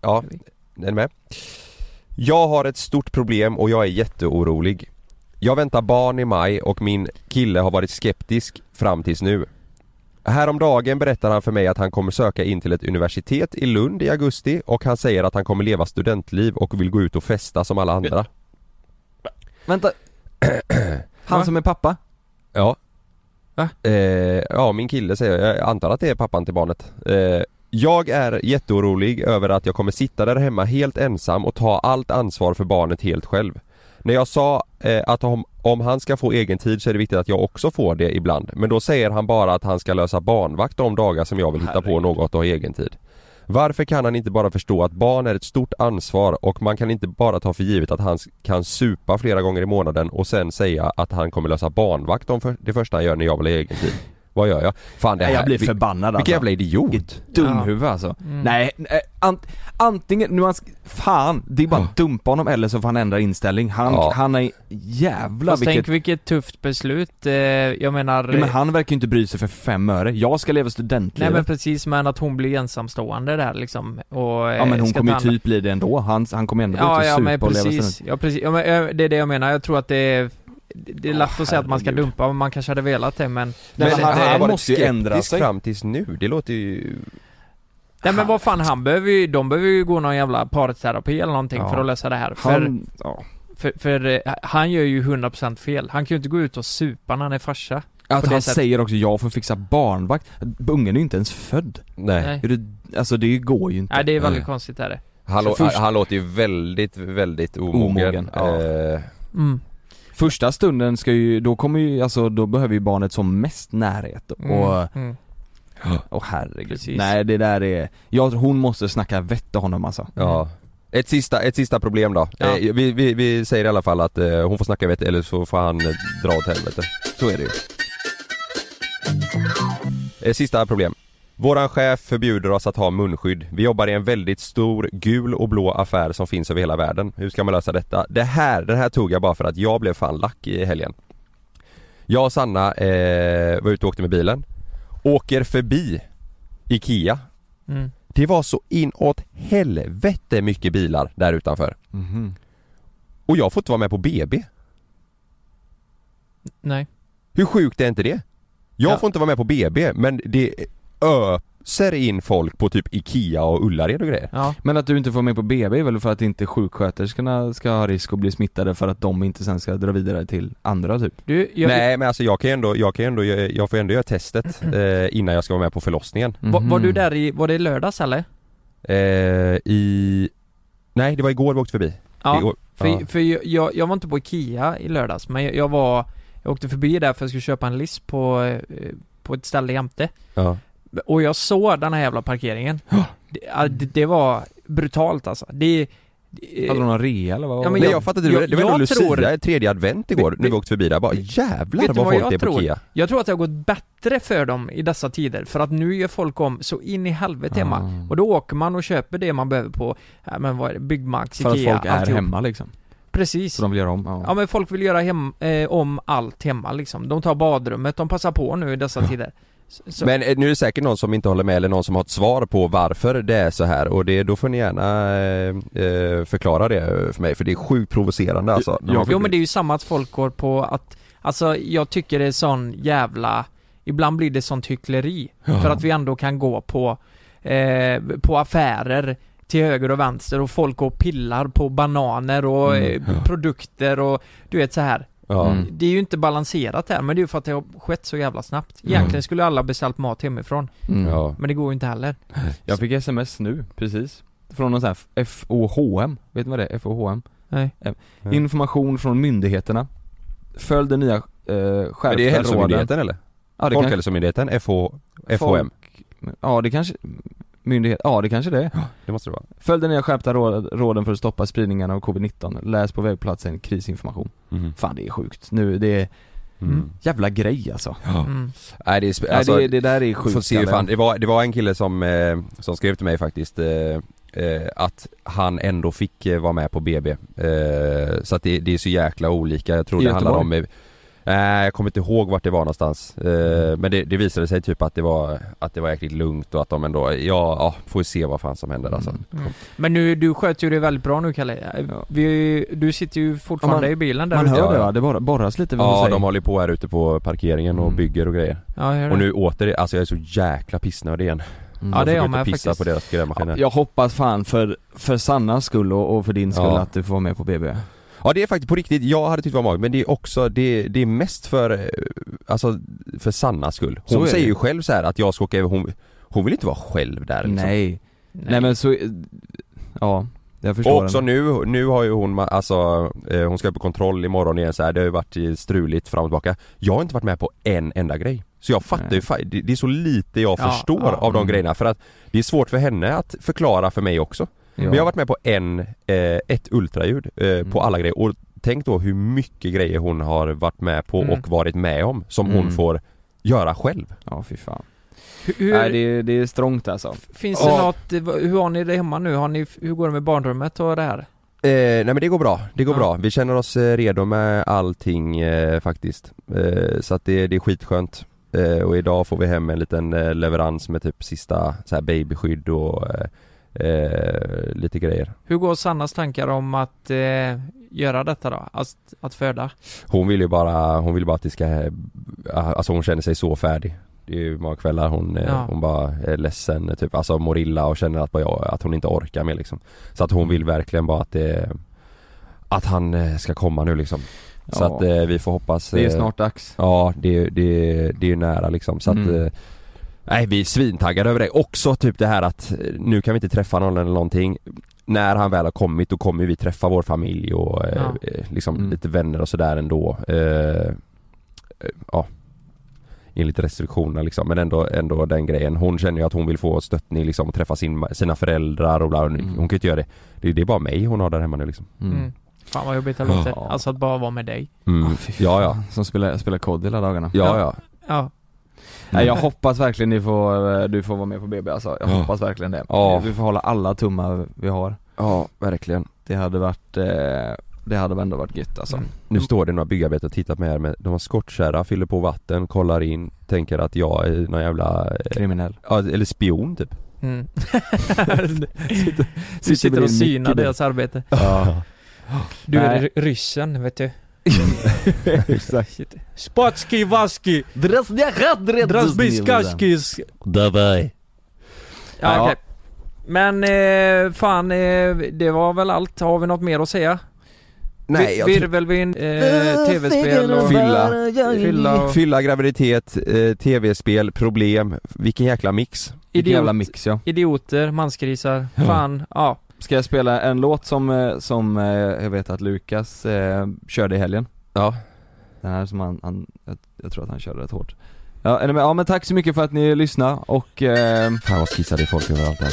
ja, är ni med? Jag har ett stort problem och jag är jätteorolig. Jag väntar barn i maj och min kille har varit skeptisk fram tills nu. Häromdagen berättar han för mig att han kommer söka in till ett universitet i Lund i augusti och han säger att han kommer leva studentliv och vill gå ut och festa som alla andra. Vänta. Han som är pappa? Ja. Va? Eh, ja, min kille säger, jag antar att det är pappan till barnet. Eh, jag är jätteorolig över att jag kommer sitta där hemma helt ensam och ta allt ansvar för barnet helt själv. När jag sa eh, att om, om han ska få egen tid så är det viktigt att jag också får det ibland. Men då säger han bara att han ska lösa barnvakt de dagar som jag vill hitta på något och ha egen tid. Varför kan han inte bara förstå att barn är ett stort ansvar och man kan inte bara ta för givet att han kan supa flera gånger i månaden och sen säga att han kommer lösa barnvakt om för, det första han gör när jag vill ha egen tid. Vad gör jag? Fan det här, Nej, jag blir vil- förbannad Vilken alltså. jävla idiot! Dumhuvud alltså. Nej, nej ant, antingen, nu han, fan, det är bara att dumpa honom eller så får han ändra inställning. Han, Ja. han är jävla Fast vilket... tänk vilket tufft beslut, eh, jag menar Ja, men han verkar ju inte bry sig för fem öre. Jag ska leva Nej studentlivet. men precis, men att hon blir ensamstående där liksom och ja men hon kommer ju typ bli det ändå. Han, han kommer ändå gå ut Ja, och ja supa men och leva precis, student. ja precis, ja, men, eh, det är det jag menar, jag tror att det är det det är lätt att säga att man ska dumpa, men man kanske hade velat det men Nej, men han- har han varit måste ju ändra sig. fram tills nu, det låter ju... Nej men vad fan, han behöver ju, de behöver ju gå någon jävla parterapi eller någonting Ja. för att lösa det här. För, Han, ja. för, för, eh, han gör ju 100% fel. Han kan ju inte gå ut och supa när han är farsa. Att det han sättet. säger också jag får fixa barnvakt. Ungen är ju inte ens född. Nej. Nej. Är det, alltså det går ju inte. Nej det är väldigt Nej. konstigt är det. Han, först- han låter ju väldigt, väldigt omogen. Omogen, ja. Eh, Mm. Första stunden ska ju, då kommer ju, alltså då behöver ju barnet som mest närhet och, Mm. Mm. åh herregud. Precis. Nej det där är, jag, hon måste snacka vett till honom alltså. Ja. Ett sista, ett sista problem då. Ja. Eh, vi, vi, vi säger i alla fall att eh, hon får snacka vett eller så får han eh, dra åt helvete. Så är det ju. Eh, sista problem. Våran chef förbjuder oss att ha munskydd. Vi jobbar i en väldigt stor gul och blå affär som finns över hela världen. Hur ska man lösa detta? Det här, den här tog jag bara för att jag blev fan lack i helgen. Jag och Sanna eh, var ute och åkte med bilen. Åker förbi IKEA Mm. det var så inåt helvete mycket bilar där utanför. Mhm. Och jag får inte vara med på BB. Nej. Hur sjukt är inte det? Jag Ja. får inte vara med på BB men det öser in folk på typ IKEA och Ullared och grejer. Ja. Men att du inte får med på BB är väl för att inte sjuksköterskorna ska ha risk att bli smittade för att de inte sen ska dra vidare till andra typ? Du, jag, Nej men alltså jag kan ju ändå, jag kan ju ändå, jag får ändå göra testet eh, innan jag ska vara med på förlossningen. var, var du Mhm. där i, var det i lördags eller? Eh, I... Nej det var igår vi åkte förbi. Ja. Igår. För, Ja. för jag, jag, jag var inte på IKEA i lördags, men jag, jag var Jag åkte förbi där för att jag skulle köpa en list på, eh, på ett ställe jämte Ja. Och jag såg den här jävla parkeringen det, det, var brutalt alltså Det, det Hade de någon rea eller vad? Ja, men Nej jag- jag fattar inte, det var ändå jag Lucia, tror- tredje advent igår Vet- när vi åkte förbi där, bara jävlar vad vad folk jag det är på tror? IKEA Jag tror att det har gått bättre för dem i dessa tider för att nu gör folk om så in i helvete hemma Ah. Och då åker man och köper det man behöver på, ja, men vad är det, Byggmax, För att Ikea, folk är alltihop. hemma liksom. Precis Så de vill göra om? Ja. Ja men folk vill göra hem, eh, om allt hemma liksom. De tar badrummet, de passar på nu i dessa tider. Så, Men eh, nu är det säkert någon som inte håller med eller någon som har ett svar på varför det är så här och det, då får ni gärna eh, eh, förklara det för mig för det är sjukt provocerande alltså. Ja, jo men det är ju samma att folk går på att, alltså jag tycker det är sån jävla, ibland blir det sånt hyckleri. För att vi ändå kan gå på, eh, på affärer till höger och vänster och folk går och pillar på bananer och Mm, eh, produkter och du vet så här. Ja. Mm. Det är ju inte balanserat här men det är ju för att det har skett så jävla snabbt. Egentligen skulle alla beställt mat hemifrån. Mm. Ja. Men det går ju inte heller. Jag fick sms nu, precis. Från någon sån här FOHM, vet ni vad det är? FOHM? Nej. Mm. Information från myndigheterna. Följ den nya eh, skärpta det är råden. hälsomyndigheten eller? Ja, det Folkhälsomyndigheten, FH, FHM? ja det kanske, myndighet, ja det kanske det är. Det måste det vara. Följ den nya skärpta råd, råden för att stoppa spridningen av covid-19. Läs på webbplatsen krisinformation. Mhm. Fan det är sjukt. Nu, det är Mm. jävla grej alltså. Mm. Nej det är, sp- Nej, alltså, det, det där är får sjukt. se fan, det var, det var en kille som, eh, som skrev till mig faktiskt eh, eh, att han ändå fick eh, vara med på BB. Eh, så att det, det är så jäkla olika, jag tror I det handlar om Göteborg? eh, Nej jag kommer inte ihåg vart det var någonstans. Eh, men det, det visade sig typ att det var, att det var jäkligt lugnt och att de ändå, ja, ja får vi se vad fan som händer alltså. Mm. Men nu, du sköter ju det väldigt bra nu Kalle. Vi, du sitter ju fortfarande Ja, man- i bilen där Man ute. hör det ja. va? Det borra- borras lite vad Ja säger. de håller på här ute på parkeringen och Mm. bygger och grejer. Ja, Och nu åter, alltså jag är så jäkla pissnödig igen. Mm. Ja, det är Jag med pissa faktiskt. på deras grävmaskiner. Jag hoppas fan för, för Sannas skull och, och för din skull Ja. att du får vara med på BB. Ja det är faktiskt på riktigt, jag hade tyckt det var magert men det är också, det, det är mest för, eh, alltså för Sannas skull. Hon det. säger ju själv så här att jag ska åka hon, hon vill inte vara själv där liksom. Nej. Nej. men så, ja, jag förstår Och också den. nu, nu har ju hon, alltså, eh, hon ska på kontroll imorgon igen så här. det har ju varit eh, struligt fram och tillbaka Jag har inte varit med på en enda grej Så jag fattar Nej. ju, det, det är så lite jag Ja, förstår ja. av de Mm. grejerna för att Det är svårt för henne att förklara för mig också Ja. Men jag har varit med på en, eh, ett ultraljud eh, Mm. på alla grejer och tänk då hur mycket grejer hon har varit med på Mm. och varit med om som hon Mm. får göra själv Ja fy fan. Hur, Nej det, är- det är strångt alltså. Finns det Ja. något, eh, hur har ni det hemma nu? Har ni, hur går det med barnrummet och det här? Eh, nej men det går bra, det går Ja. bra. Vi känner oss eh, redo med allting eh, faktiskt. Eh, så att det, det är skitskönt. Eh, och idag får vi hem en liten eh, leverans med typ sista så här babyskydd och eh, eh, lite grejer. Hur går Sannas tankar om att eh, göra detta då? Att, att föda? Hon vill ju bara, hon vill bara att det ska, eh, alltså hon känner sig så färdig. Det är ju många kvällar hon, eh, Ja. hon bara är ledsen, typ, alltså mår illa och känner att, bara, att hon inte orkar mer liksom. Så att hon vill verkligen bara att det, att han eh, ska komma nu liksom. Så Ja. att eh, vi får hoppas Det är eh, snart dags. Ja det, det, det är ju nära liksom så att Mm. eh, Nej vi är svintaggade över det. Också typ det här att eh, nu kan vi inte träffa någon eller någonting När han väl har kommit då kommer vi träffa vår familj och eh, Ja. eh, liksom Mm. lite vänner och sådär ändå eh, eh, Ja Enligt restriktionerna liksom men ändå, ändå den grejen. Hon känner ju att hon vill få stöttning liksom och träffa sin, sina föräldrar och bla. Hon, Mm. hon kan ju inte göra det. det. Det är bara mig hon har där hemma nu liksom. Mm. Mm. Fan vad jobbigt det låter. Ja. Alltså att bara vara med dig. Mm. Fy ja ja. Som spelar, spelar kod hela dagarna. Ja ja. Ja. Nej jag hoppas verkligen ni får, eh, du får vara med på BB alltså. Jag Ja. hoppas verkligen det. Ja. Vi får hålla alla tummar vi har. Ja verkligen. Det hade varit, eh, det hade ändå varit gött alltså. Mm. Nu står det några byggarbetare och tittar på mig här med, de har skottkärra, fyller på vatten, kollar in, tänker att jag är någon jävla, eh, Kriminell. ja, eller spion typ. Mm. sitter, sitter med och synar deras arbete. Ja. Du är ryssen, vet du. Exakt. Spatski vaski, drasbiskaskis. Давай. Ja, Ja. okej. Men eh, fan, eh, det var väl allt. Har vi något mer att säga? Nej, jag tror, Virvelvind, eh, tv-spel och... Fylla. Fylla och... fylla, graviditet, eh, tv-spel, problem, vilken jäkla mix. Vilken jävla Idiot, mix ja. idioter, mansgrisar, fan, ja. Ska jag spela en låt som, eh, som eh, jag vet att Lukas eh, körde i helgen? Ja. Den här som han, han jag, jag tror att han körde rätt hårt Ja, är ni med? ja men tack så mycket för att ni lyssnade och eh, Fan vad kissade folk överallt här.